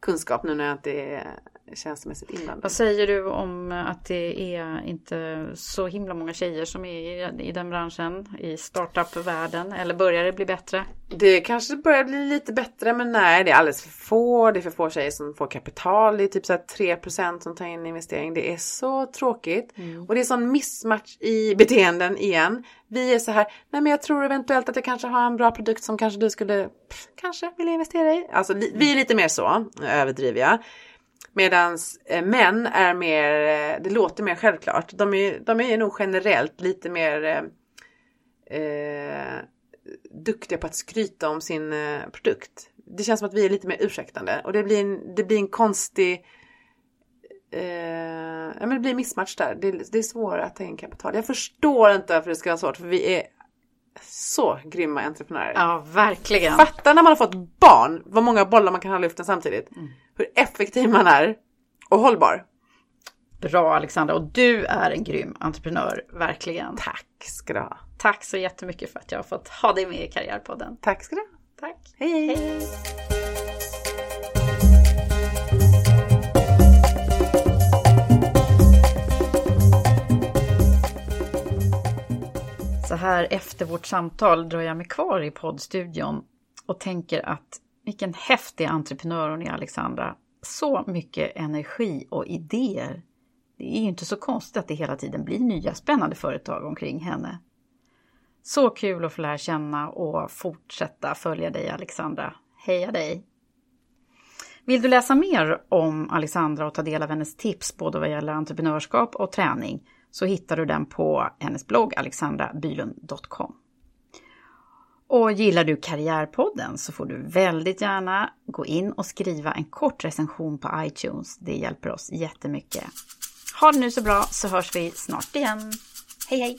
kunskap nu när jag inte är känslomässigt inblandad. Vad säger du om att det är inte så himla många tjejer som är i, den branschen, i startup-världen? Eller börjar det bli bättre? Det kanske börjar bli lite bättre men nej det är alldeles för få. Det är för få tjejer som får kapital. Det är typ så här 3% som tar in investering. Det är så tråkigt. Och det är sån missmatch i beteenden igen. Vi är så här, nej men jag tror eventuellt att jag kanske har en bra produkt som kanske du skulle pff, kanske vilja investera i. Alltså vi, vi är lite mer så, överdriver jag. Medan eh, män är mer, eh, det låter mer självklart. De är, de är nog generellt lite mer eh, eh, duktiga på att skryta om sin eh, produkt. Det känns som att vi är lite mer ursäktande och det blir en, det blir en konstig eh, ja, men det blir missmatch där. Det, det är svårare att ta in kapital. Jag förstår inte varför det ska vara svårt för vi är så grymma entreprenörer. Ja, verkligen. Fatta när man har fått barn, vad många bollar man kan ha i luften samtidigt. Hur effektiv man är och hållbar. Bra Alexandra och du är en grym entreprenör, verkligen. Tack ska du ha. Tack så jättemycket för att jag har fått ha dig med i Karriärpodden. Tack ska du ha. Tack. Hej hej. Hej. Så här efter vårt samtal drar jag mig kvar i poddstudion och tänker att vilken häftig entreprenör hon är Alexandra. Så mycket energi och idéer. Det är ju inte så konstigt att det hela tiden blir nya spännande företag omkring henne. Så kul att få lära känna och fortsätta följa dig Alexandra. Heja dig! Vill du läsa mer om Alexandra och ta del av hennes tips både vad gäller entreprenörskap och träning så hittar du den på hennes blogg alexandrabylund.com. Och gillar du Karriärpodden så får du väldigt gärna gå in och skriva en kort recension på iTunes. Det hjälper oss jättemycket. Ha det nu så bra så hörs vi snart igen. Hej hej!